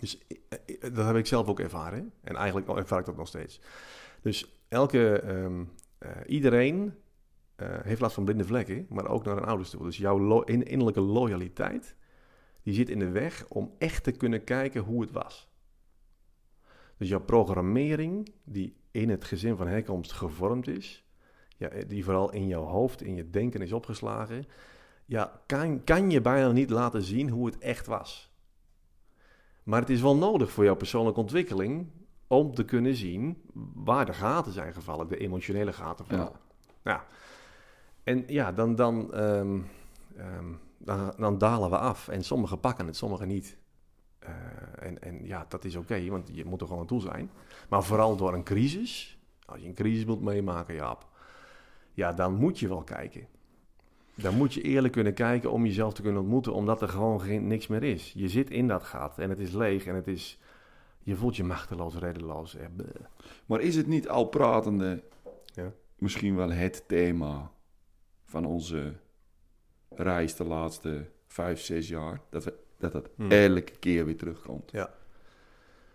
Dus eh, dat heb ik zelf ook ervaren. En eigenlijk ervaar ik dat nog steeds. Dus elke, iedereen heeft last van blinde vlekken, maar ook naar een ouders toe. Dus jouw lo- in- innerlijke loyaliteit, die zit in de weg om echt te kunnen kijken hoe het was. Dus jouw programmering, die in het gezin van herkomst gevormd is, ja, die vooral in jouw hoofd, in je denken is opgeslagen, ja, kan, kan je bijna niet laten zien hoe het echt was. Maar het is wel nodig voor jouw persoonlijke ontwikkeling om te kunnen zien waar de gaten zijn gevallen, de emotionele gaten vooral. Ja. En ja, dan, dan, ehm, ehm, dan, dan dalen we af. En sommigen pakken het, sommigen niet. Eh, en, en ja, dat is oké, want je moet er gewoon aan toe zijn. Maar vooral door een crisis, als je een crisis moet meemaken, Jaap, ja, dan moet je wel kijken. Dan moet je eerlijk kunnen kijken om jezelf te kunnen ontmoeten, omdat er gewoon geen, niks meer is. Je zit in dat gat en het is leeg en het is, je voelt je machteloos, reddeloos. bleh. Maar is het niet al pratende Ja. misschien wel het thema van onze reis de laatste vijf, zes jaar? Dat, we, dat Hmm. elke keer weer terugkomt. Ja.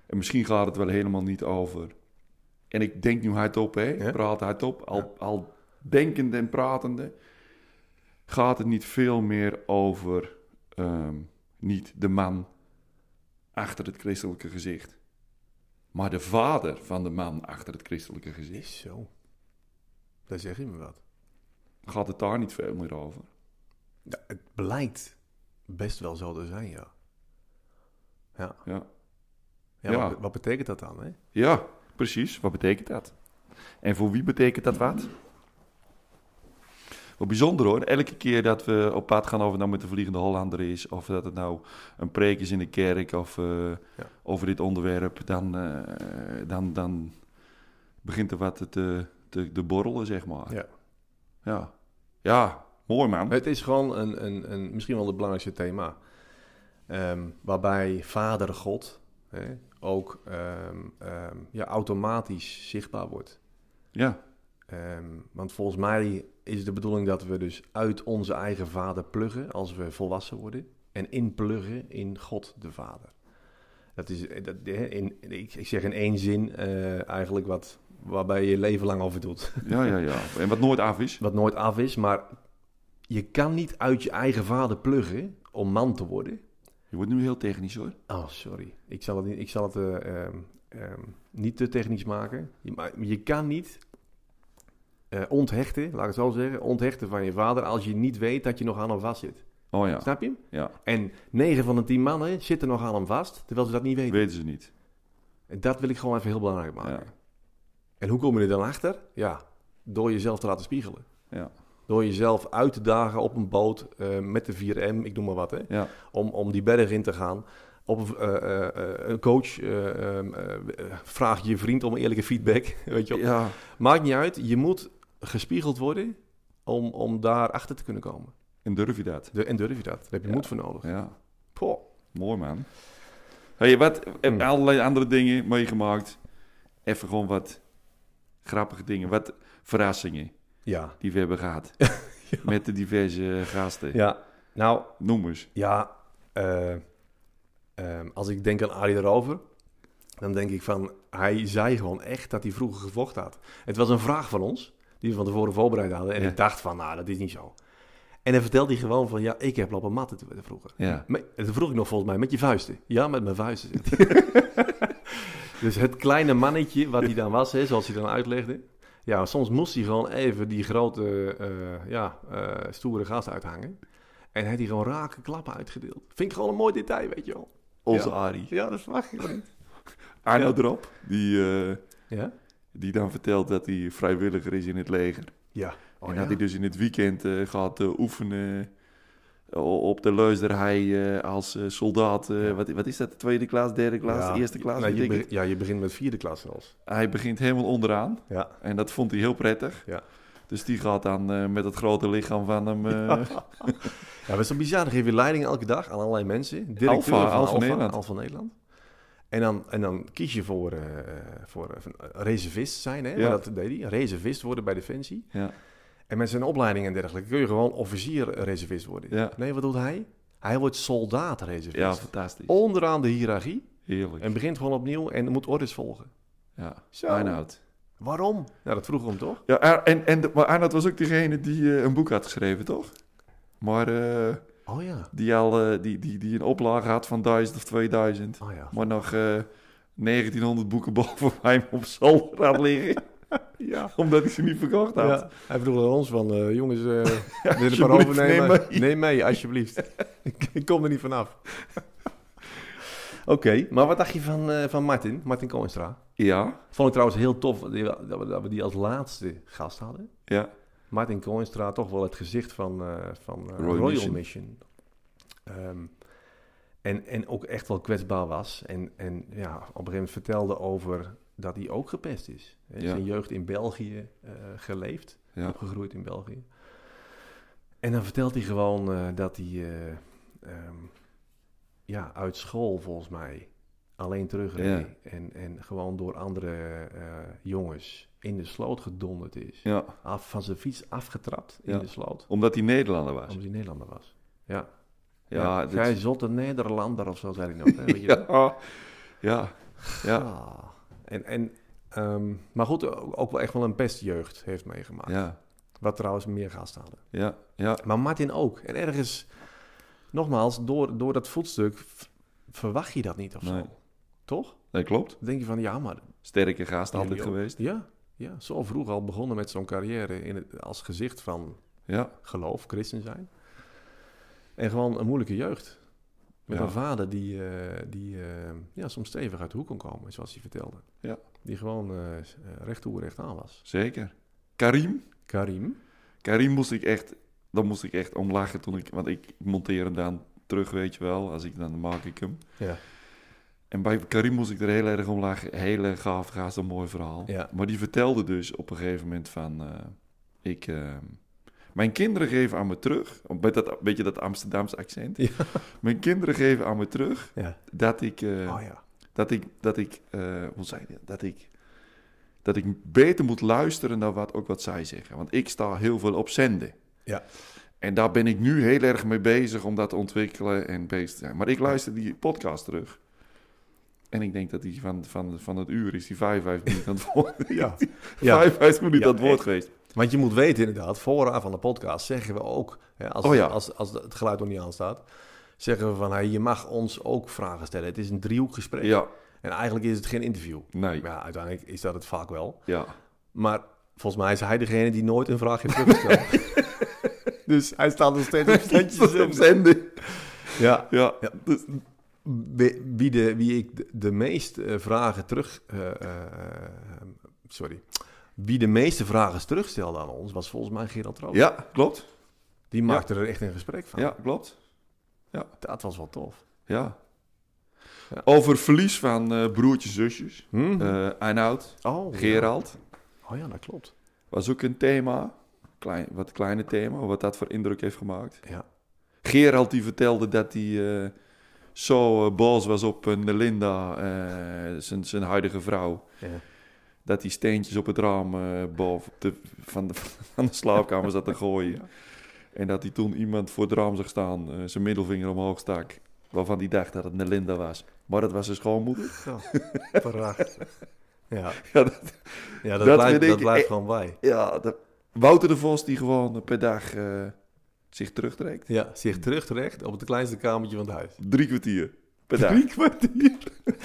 En misschien gaat het wel helemaal niet over. En ik denk nu hardop, hè? Ja. Praat hardop. Al, Ja. al denkende en pratende. Gaat het niet veel meer over ehm, niet de man achter het christelijke gezicht. maar de vader van de man achter het christelijke gezin. Is zo. Daar zeg je me wat. Gaat het daar niet veel meer over? Ja, het blijkt best wel zo te zijn, ja. Ja. Ja. Ja, Ja. Wat, wat betekent dat dan, hè? Ja, precies. Wat betekent dat? En voor wie betekent dat wat? Wat bijzonder hoor. Elke keer dat we op pad gaan, of het nou met de Vliegende Hollander is, of dat het nou een preek is in de kerk, of eh, Ja. over dit onderwerp, dan, eh, dan, dan begint er wat te, te, te borrelen, zeg maar. Ja. Ja, ja mooi man. Het is gewoon een, een, een, misschien wel het belangrijkste thema. Ehm, waarbij Vader God hè, ook ehm, ja, automatisch zichtbaar wordt. Ja, want volgens mij is de bedoeling dat we dus uit onze eigen vader pluggen als we volwassen worden. En inpluggen in God de Vader. Dat is, eh, dat, in, ik, ik zeg in één zin eh, eigenlijk wat, waarbij je je leven lang over doet. ja, ja, ja. En wat nooit af is. Wat nooit af is, maar je kan niet uit je eigen vader pluggen om man te worden. Je wordt nu heel technisch hoor. Oh, sorry. Ik zal het, niet, ik zal het eh, ehm, ehm, niet te technisch maken. Je, maar je kan niet eh, onthechten, laat ik het zo zeggen, onthechten van je vader als je niet weet dat je nog aan hem vast zit. Oh ja, Snap je hem? ja. En 9 van de 10 mannen zitten nog aan hem vast, terwijl ze dat niet weten. Weten ze niet. En dat wil ik gewoon even heel belangrijk maken. Ja. En hoe kom je er dan achter? Ja, door jezelf te laten spiegelen. Ja. Door jezelf uit te dagen op een boot eh, met de 4M, ik noem maar wat, hè. Ja. om, om die berg in te gaan. Op een, eh, eh, een coach, eh, ehm, eh, eh, vraag je vriend om eerlijke feedback. [laughs] Weet je wel. Ja, Maakt niet uit, je moet gespiegeld worden om, om daar achter te kunnen komen. en durf je dat? De, en durf je dat? Daar heb je Ja. moed voor nodig. Ja, Poh. mooi man. Hey, wat, heb allerlei andere dingen meegemaakt. Even gewoon wat grappige dingen, wat verrassingen Ja. die we hebben gehad. [laughs] Met de diverse gasten. ja, nou Noem eens. ja, eh, ehm, als ik denk aan Arie erover, dan denk ik van, hij zei gewoon echt dat hij vroeger gevochten had. Het was een vraag van ons, die we van tevoren voorbereid hadden. En Ja. ik dacht van, nou, dat is niet zo. En dan vertelde hij gewoon van, ja, ik heb lopen matten toen- vroeger. Ja. En toen vroeg ik nog volgens mij, met je vuisten? Ja, met mijn vuisten. [laughs] [laughs] dus het kleine mannetje wat hij dan was, hè, zoals hij dan uitlegde. Ja, soms moest hij gewoon even die grote, eh, ja, eh, stoere gast uithangen. En hij had hij gewoon rake klappen uitgedeeld. Vind ik gewoon een mooi detail, weet je wel. Onze Ja. Arie. Ja, dat je gewoon niet. [laughs] Arno Ja. erop, die, eh, Ja? die dan vertelt dat hij vrijwilliger is in het leger. Ja. Oh, en ja. dat hij dus in het weekend eh, gaat oefenen op de luisterhei eh, als eh, soldaat. eh, Ja. wat, wat is dat? De tweede klas, derde klas, Ja. eerste klas? Nee, weet je be- ja, je begint met vierde klas zelfs. Hij begint helemaal onderaan Ja. en dat vond hij heel prettig. Ja. Dus die gaat dan met het grote lichaam van hem... Ja, dat is zo bizar. Dan geef je leiding elke dag aan allerlei mensen. Directeur Alpha, van Alpha Nederland. Alpha Nederland. En dan, en dan kies je voor, eh voor van, reservist zijn. Hè? Ja. Maar dat deed hij. Reservist worden bij Defensie. ja, En met zijn opleiding en dergelijke kun je gewoon officier-reservist worden. Ja. Nee, wat doet hij? Hij wordt soldaat-reservist. ja, fantastisch. Onderaan de hiërarchie. Heerlijk. En begint gewoon opnieuw en moet orders volgen. ja, Zo. Arnoud. Waarom? Nou, dat vroeg hem toch? Ja, en, en maar Arnoud was ook degene die eh, een boek had geschreven, toch? Maar eh, Oh ja. die al eh, die, die, die een oplage had van 1000 of 2000. Oh ja. Maar nog eh 1900 boeken [laughs] boven mij op zolder had liggen. Ja. [laughs] omdat ik ze niet verkocht had. Ja, hij vroeg aan ons van, eh, jongens, eh wil je er overnemen? neem mee. Neem mee, alsjeblieft. [laughs] ik, ik kom er niet vanaf. Oké, maar wat dacht je van, eh, van Martin, Martin Koenstra? Ja, Vond ik trouwens heel tof dat we, dat we- die als laatste gast hadden. ja, Martin Koenstra, toch wel het gezicht van, eh, van Royal Royal, Mission. Mission. Ehm, en, en ook echt wel kwetsbaar was. En, en ja, op een gegeven moment vertelde over dat hij ook gepest is. Hè, Ja. Zijn jeugd in België eh, geleefd, ja. opgegroeid in België. En dan vertelt hij gewoon eh, dat hij eh, ehm, ja, uit school volgens mij alleen terugreed. En, en gewoon door andere jongens in de sloot gedonderd is. ja. Af, van zijn fiets afgetrapt in de sloot. Omdat hij Nederlander was. Omdat hij Nederlander was. Ja. Ja, ja Jij zotte Nederlander of zo, zei hij nog. Hè? Weet je? [laughs] Ja, ja, ja. En, en, ehm, maar goed, ook wel echt wel een pestjeugd heeft meegemaakt. ja, Wat trouwens meer gasten hadden. ja, ja. Maar Martin ook. En ergens, nogmaals, door, door dat voetstuk verwacht je dat niet of Nee. zo. Toch? dat klopt. Dan denk je van, ja, maar... Sterke gast altijd geweest. Ja, ja, zo vroeg al begonnen met zo'n carrière in het, als gezicht van Ja, geloof, christen zijn. En gewoon een moeilijke jeugd. Met Ja. een vader die, eh, die eh, ja, soms stevig uit de hoek kon komen, zoals hij vertelde. Ja. Die gewoon eh recht toe, recht aan was. zeker. Karim. Karim. Karim moest ik echt, dan moest ik echt om lachen toen ik, want ik monteer hem dan terug, weet je wel. Als ik dan maak ik hem. Ja. En bij Karim moest ik er heel erg om lachen. Hele gaaf, gaaf, een mooi verhaal. Ja. Maar die vertelde dus op een gegeven moment van, ik, eh, mijn kinderen geven aan me terug, met dat, beetje dat Amsterdamse accent. Ja. Mijn kinderen geven aan me terug Ja. dat ik, eh, Oh ja. dat ik, dat ik, eh, hoe zei je dat? Dat ik, dat ik beter moet luisteren naar wat, ook wat zij zeggen. Want ik sta heel veel op zenden. Ja. En daar ben ik nu heel erg mee bezig om dat te ontwikkelen en bezig te zijn. Maar ik luister die podcast terug. En ik denk dat die van, van, van het uur is die 55 minuten aan het woord. Ja. [laughs] Ja. 55 minuten aan het woord geweest. Want je moet weten inderdaad, vooraan van de podcast zeggen we ook, hè, als, Oh ja. als, als het geluid nog niet aanstaat, zeggen we van hey, je mag ons ook vragen stellen. Het is een driehoekgesprek. Ja, En eigenlijk is het geen interview. nee. Maar ja, uiteindelijk is dat het vaak wel. Ja. Maar volgens mij is hij degene die nooit een vraag heeft teruggesteld. [laughs] [laughs] dus hij staat nog steeds op standjes. op zenden. Ja. Ja. Ja. Dus- Wie, de, wie ik de, de meeste eh, vragen terug... eh, eh, sorry. Wie de meeste vragen terugstelde aan ons, was volgens mij Gerald Roos. ja, klopt. Die maakte er echt een gesprek van. Ja, klopt. Dat was wel tof. Ja. Ja. Over verlies van eh, broertjes, zusjes. Einoud, oh, ja. Gerald. Oh ja, dat klopt. Was ook een thema. Klein, wat kleine thema, wat dat voor indruk heeft gemaakt. Ja. Gerald die vertelde dat hij eh, zo boos was op Nelinda, zijn, zijn huidige vrouw. Ja. Dat hij steentjes op het raam eh, boven de, van, de, [laughs] van de slaapkamer zat te gooien. En dat hij toen iemand voor het raam zag staan, eh, zijn middelvinger omhoog stak. Waarvan hij dacht dat het Nelinda was. Maar dat was zijn schoonmoeder. Zo, prachtig. Ja, [laughs] Ja, dat, ja dat, Dat blijft, vind ik dat blijft e- gewoon bij. ja dat- Wouter de Vos die gewoon per dag eh, zich terugtrekt. Ja, zich terugtrekt op het kleinste kamertje van het huis. Drie kwartier per dag. Drie kwartier.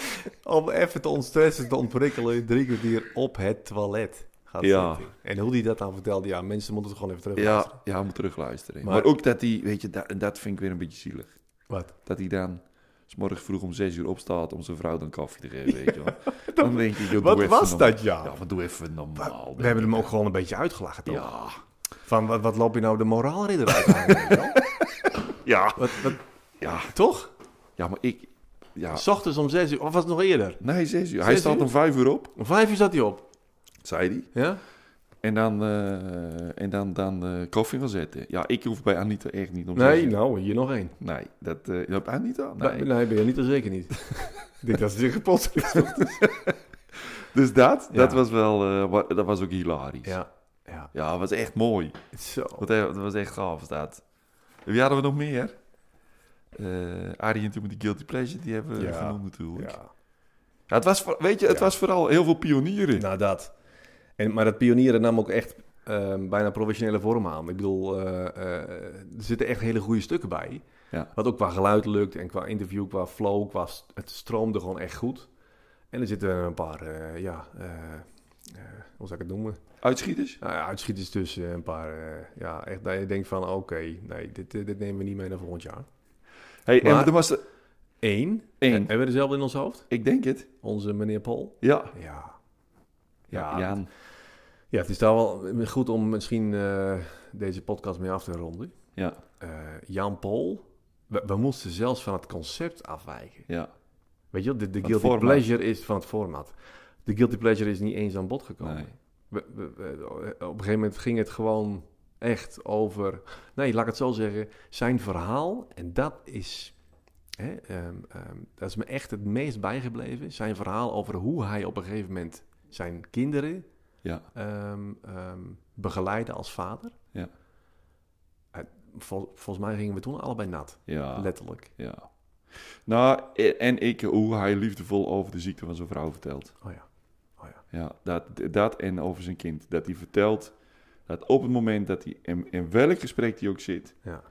[laughs] Om even te ontstressen, te ontprikkelen, drie kwartier op het toilet gaat Ja. zitten. En hoe hij dat dan vertelde, ja, mensen moeten het gewoon even terug Ja, ja, moet terugluisteren. Maar, Maar- ook dat hij, weet je, dat, en dat vind ik weer een beetje zielig. Wat? Dat hij dan s morgens vroeg om zes uur opstaat om zijn vrouw dan koffie te geven, weet je wel. [laughs] Dan denk ik, joh, Wat was dat, ja? Ja, doe even normaal. We hebben hem ook gewoon een beetje uitgelachen, toch? Ja, Van, wat, wat loop je nou de moraalridder uit je [laughs] ja, Wat, wat, ja, toch? ja, maar ik, ja, S ochtends om zes uur, of was het nog eerder? nee, zes uur. Hij staat uur? om vijf uur op, Om vijf uur zat hij op. zei hij. Ja? En dan, eh, en dan, dan eh, koffie gaan zetten. Ja, ik hoef bij Anita echt niet om zes Nee, nou, hier nog één. Nee, dat, eh op Anita? Nee. Nee. nee, ben je niet, dat zeker niet. [laughs] ik denk dat ze zich kapot. Dus dat, Ja. dat was wel, wa- dat was ook hilarisch. Ja, ja. Ja, dat was echt mooi. Zo. Dat, dat was echt gaaf, dat. Wie hadden we nog meer? Arie en toen met die Guilty Pleasure, die hebben we Ja, genoemd natuurlijk. Ja. Ja, het was, weet je, het Ja. was vooral heel veel pionieren. Nou, dat. En, maar dat pionieren nam ook echt ehm, bijna professionele vorm aan. Ik bedoel, eh, eh, er zitten echt hele goede stukken bij. Ja. Wat ook qua geluid lukt en qua interview, qua flow, qua st- het stroomde gewoon echt goed. En er zitten een paar, ja, hoe zou ik het noemen? Uitschieters? Nou, ja, uitschieters tussen, een paar, ja, echt dat je denkt van, oké, nee, dit, dit nemen we niet mee naar volgend jaar. Hey, Maar- en er was er Eén. één. Hebben we dezelfde in ons hoofd? Ik denk het. Onze meneer Paul? Ja. Ja. Ja, Ja, het is daar wel goed om misschien eh, deze podcast mee af te ronden. Ja, Eh, Jan Paul, we, we moesten zelfs van het concept afwijken. ja. Weet je, de, de guilty format. pleasure is van het format. De guilty pleasure is niet eens aan bod gekomen. Nee. We- op een gegeven moment ging het gewoon echt over... Nee, laat ik het zo zeggen. Zijn verhaal, en dat is... Hè, ehm, ehm, dat is me echt het meest bijgebleven. Zijn verhaal over hoe hij op een gegeven moment zijn kinderen Ja, ehm, begeleiden als vader. Ja. Vol- volgens mij gingen we toen allebei nat, ja, letterlijk. ja. Nou, e- en ik, hoe hij liefdevol over de ziekte van zijn vrouw vertelt. Oh ja, oh ja. Ja, dat, dat en over zijn kind. Dat hij vertelt dat op het moment dat hij, in, in welk gesprek hij ook zit, Ja.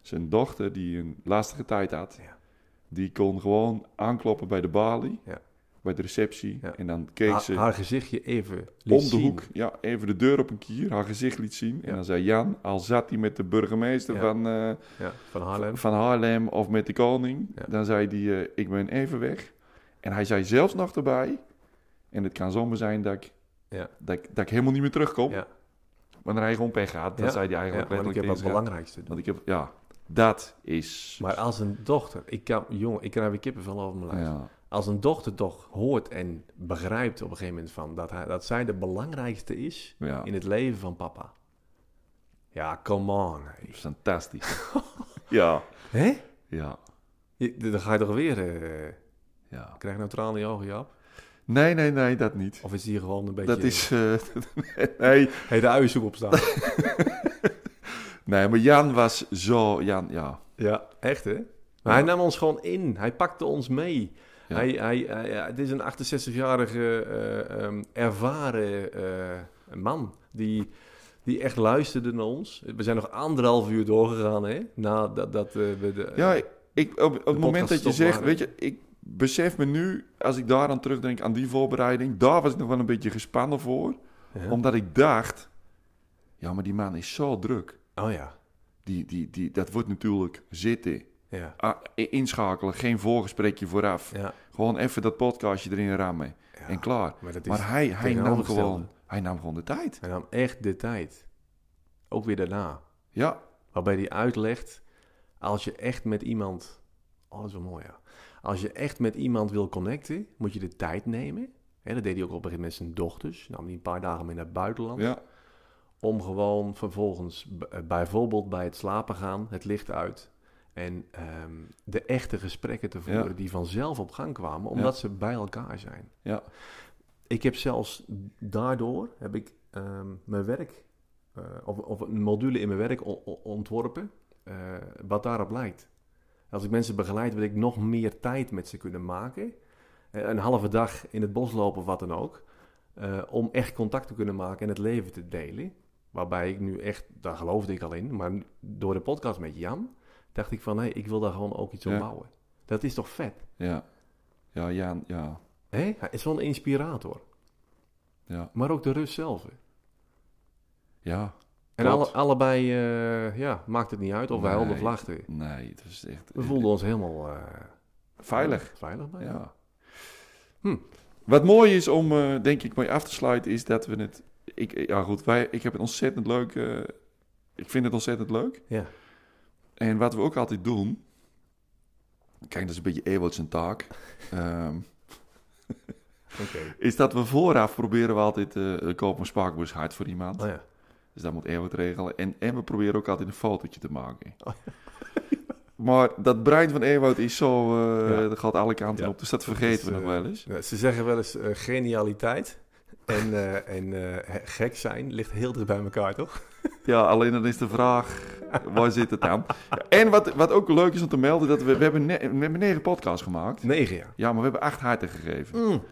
zijn dochter die een lastige tijd had, Ja. die kon gewoon aankloppen bij de balie. Ja. bij de receptie. En dan keek haar, ze haar gezichtje even liet om de zien. hoek, ja, even de deur op een kier, haar gezicht liet zien. En dan zei Jan, al zat hij met de burgemeester van, Ja, van Haarlem. van Haarlem of met de koning, dan zei hij, eh, ik ben even weg. En hij zei zelfs nog erbij, en het kan zomaar zijn dat ik, Ja. dat ik, dat ik helemaal niet meer terugkom. Ja. Wanneer hij gewoon pech gaat, dat Ja. zei hij Ja, eigenlijk want ik heb tegen belangrijkste Want ik heb, ja, dat is... Maar als een dochter, ik kan, jongen, ik krijg weer kippenvel over mijn lijf. ja, Als een dochter toch hoort en begrijpt op een gegeven moment van dat, hij, dat zij de belangrijkste is ja, in het leven van papa. Ja, come on. hey. fantastisch. [laughs] ja, Hè? ja, Je- Dan ga je toch weer... eh ja. krijg je nou tranen in je ogen, Jap? Nee, nee, nee, dat niet. Of is hier gewoon een beetje... Dat is... eh, [laughs] nee, Hey, de uiensoep opstaan. [laughs] nee, maar Jan was zo... Jan, ja. ja, echt hè? Maar Ja. hij nam ons gewoon in. Hij pakte ons mee. Ja. Hij, hij, hij- het is een 68-jarige eh, ehm, ervaren eh, man die, die echt luisterde naar ons. We zijn nog anderhalf uur doorgegaan hè? Nadat dat, we de, Ja, ik, op, op het moment dat je zegt, waren. weet je, ik besef me nu, als ik daaraan terugdenk aan die voorbereiding, daar was ik nog wel een beetje gespannen voor. Ja. Omdat ik dacht, ja, maar die man is zo druk. Oh ja, Die, die, die, dat wordt natuurlijk zitten, ja, Ah, inschakelen, geen voorgesprekje vooraf. ja. Gewoon even dat podcastje erin rammen ja. en klaar. Maar, dat is Maar hij, hij, nam gewoon, hij nam gewoon de tijd. Hij nam echt de tijd. Ook weer daarna. Ja, Waarbij hij uitlegt, als je echt met iemand... Oh, dat is wel mooi, ja. Als je echt met iemand wil connecten, moet je de tijd nemen. Hè, dat deed hij ook op een gegeven moment met zijn dochters. Nam hij een paar dagen mee naar het buitenland. ja, Om gewoon vervolgens, eh, bijvoorbeeld bij het slapen gaan, het licht uit. En ehm, de echte gesprekken te voeren Ja. die vanzelf op gang kwamen, omdat ze bij elkaar zijn. ja, Ik heb zelfs daardoor heb ik ehm, mijn werk, eh, of, of een module in mijn werk ontworpen, eh, wat daarop lijkt. Als ik mensen begeleid, wil ik nog meer tijd met ze kunnen maken. Eh, een halve dag in het bos lopen of wat dan ook. eh, om echt contact te kunnen maken en het leven te delen. Waarbij ik nu echt, daar geloofde ik al in, maar door de podcast met Jan, dacht ik van, hé, ik wil daar gewoon ook iets op Ja. bouwen. Dat is toch vet? ja. Ja, ja, ja, Hè? Hij is zo'n inspirator. ja, Maar ook de rust zelf. hè. ja. En alle, allebei, eh, ja, maakt het niet uit of wij Nee. of lachten. Nee, het was echt... We voelden ons helemaal... eh, Veilig. Veilig bij. Ja. Hm. Wat mooi is om, eh, denk ik, mee af te sluiten, is dat we het... Ik, ja goed, wij, ik heb het ontzettend leuk... ik vind het ontzettend leuk. Ja. En wat we ook altijd doen... Kijk, dat is een beetje Ewout zijn taak. [laughs] Oké. [laughs] is dat we vooraf proberen we altijd... eh kopen een spaakbus hard voor iemand. Oh ja. Dus dat moet Ewout regelen. En, en we proberen ook altijd een fotootje te maken. Oh [laughs] Maar dat brein van Ewout is zo... eh, Ja. Dat gaat alle kanten Ja. op. Dus dat Dat vergeten is, we nog eh, wel eens. Ja, ze zeggen wel eens eh, genialiteit en, eh, en eh, gek zijn ligt heel dicht bij elkaar, toch? [laughs] Ja, alleen dan is de vraag, waar zit het aan? Ja, En wat, wat ook leuk is om te melden, dat we, we, hebben, ne- we hebben negen podcasts gemaakt. Negen jaar. Ja, maar we hebben acht harten gegeven. Mm.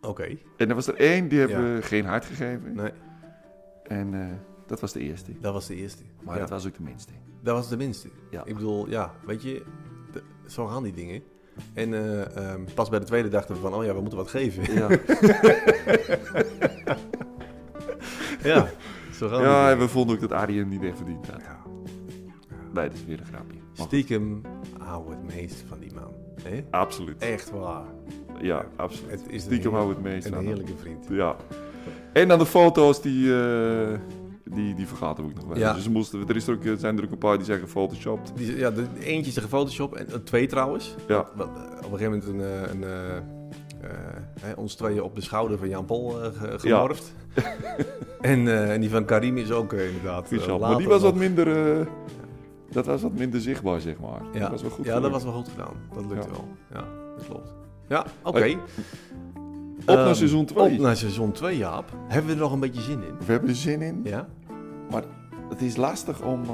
Oké. En er was er één, die hebben Ja. we geen hart gegeven. Nee, En eh, dat was de eerste. dat was de eerste. Maar Ja, dat was ook de minste. dat was de minste. Ja. Ik bedoel, ja, weet je, de- zo gaan die dingen. En eh, ehm, pas bij de tweede dachten we van, oh ja, we moeten wat geven. Ja, [laughs] ja, zo gaan ja en we vonden ook dat Arie hem niet echt verdiend had. Ja. Nee, dat is weer een grapje. Stiekem hou het meest van die man. Hè? absoluut. Echt waar. Ja, absoluut. Het is een, Stiekem hou het meest een heerlijke vriend. Ja. En dan de foto's, die, eh, die, die vergaten we ook nog wel. Ja. Dus moesten, er is er ook, er zijn er ook een paar die zeggen photoshopt. Die, ja, de, eentje is de gefotoshopt en eh, twee trouwens. Ja. Eh, op een gegeven moment een, eh, een, eh, eh, hè, ons tweeën op de schouder van Jan Pol eh, ge- gemorfd. [laughs] en, eh, en die van Karim is ook eh, inderdaad. eh, maar die was wat minder, eh, dat was wat minder zichtbaar, zeg maar. Ja, Dat was wel goed ja dat was wel goed gedaan. Dat lukte Ja. wel. Ja, dat klopt. Ja, oké. Op naar Ehm, seizoen Op 2. naar seizoen 2, Jaap. Hebben we er nog een beetje zin in? We hebben er zin in. Ja? Het is lastig om... eh,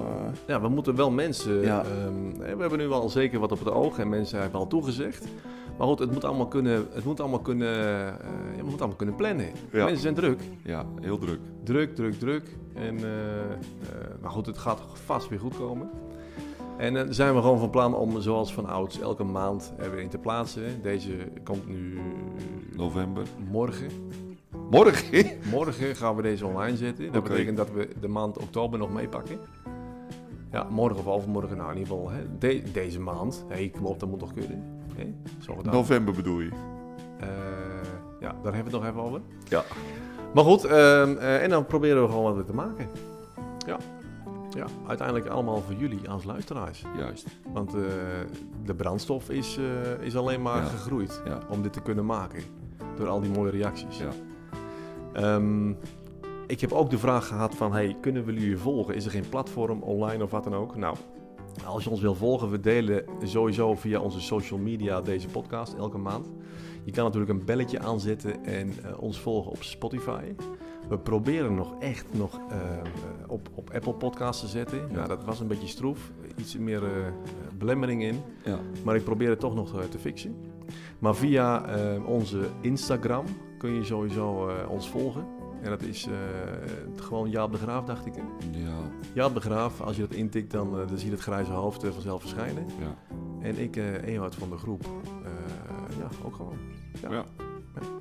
Ja, we moeten wel mensen. Ja. ehm, we hebben nu al zeker wat op het oog en mensen hebben al toegezegd. Maar goed, het moet allemaal kunnen. Het moet allemaal kunnen. eh, ja, we moeten allemaal kunnen plannen. Ja. Mensen zijn druk. ja, heel druk. Druk, druk, druk. En, eh, eh, maar goed, het gaat vast weer goed komen. En dan zijn we gewoon van plan om zoals van ouds elke maand er weer in te plaatsen. Deze komt nu November. morgen. Morgen? [laughs] Morgen gaan we deze online zetten. Dat betekent dat we de maand oktober nog meepakken. Ja, morgen of overmorgen, nou in ieder geval hè, de- deze maand. Hé, kom op, dat moet toch kunnen. Hè? Zo gedaan. November bedoel je? Eh, ja, daar hebben we het nog even over. Ja. Maar goed, ehm, eh, en dan proberen we gewoon wat weer te maken. Ja. Ja, uiteindelijk allemaal voor jullie als luisteraars. Juist. Want eh, de brandstof is, eh, is alleen maar Ja. gegroeid Ja. om dit te kunnen maken. Door al die mooie reacties. Ja. Ehm, ik heb ook de vraag gehad van, hey, kunnen we jullie volgen? Is er geen platform online of wat dan ook? Nou, als je ons wil volgen, we delen sowieso via onze social media deze podcast elke maand. Je kan natuurlijk een belletje aanzetten en eh, ons volgen op Spotify. We proberen nog echt nog eh, eh, op, op Apple Podcasts te zetten. Ja. Nou, dat was een beetje stroef. Iets meer eh, belemmering in. Ja. Maar ik probeer het toch nog te fixen. Maar via onze Instagram kun je sowieso ons volgen. En dat is gewoon Jaap de Graaf, dacht ik. Ja. Jaap de Graaf, als je dat intikt, dan, dan zie je het grijze hoofd vanzelf verschijnen. Ja. En ik, eh Ewout van de groep, ja, ook gewoon. Ja. Ja.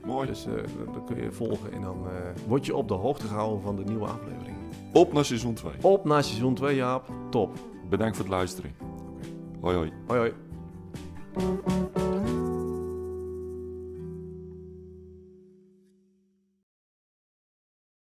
Mooi. Dus dan- dan kun je volgen en dan eh, word je op de hoogte gehouden van de nieuwe aflevering. Op naar seizoen 2. Op naar seizoen 2, Jaap. Top. Bedankt voor het luisteren. Hoi hoi. Hoi hoi.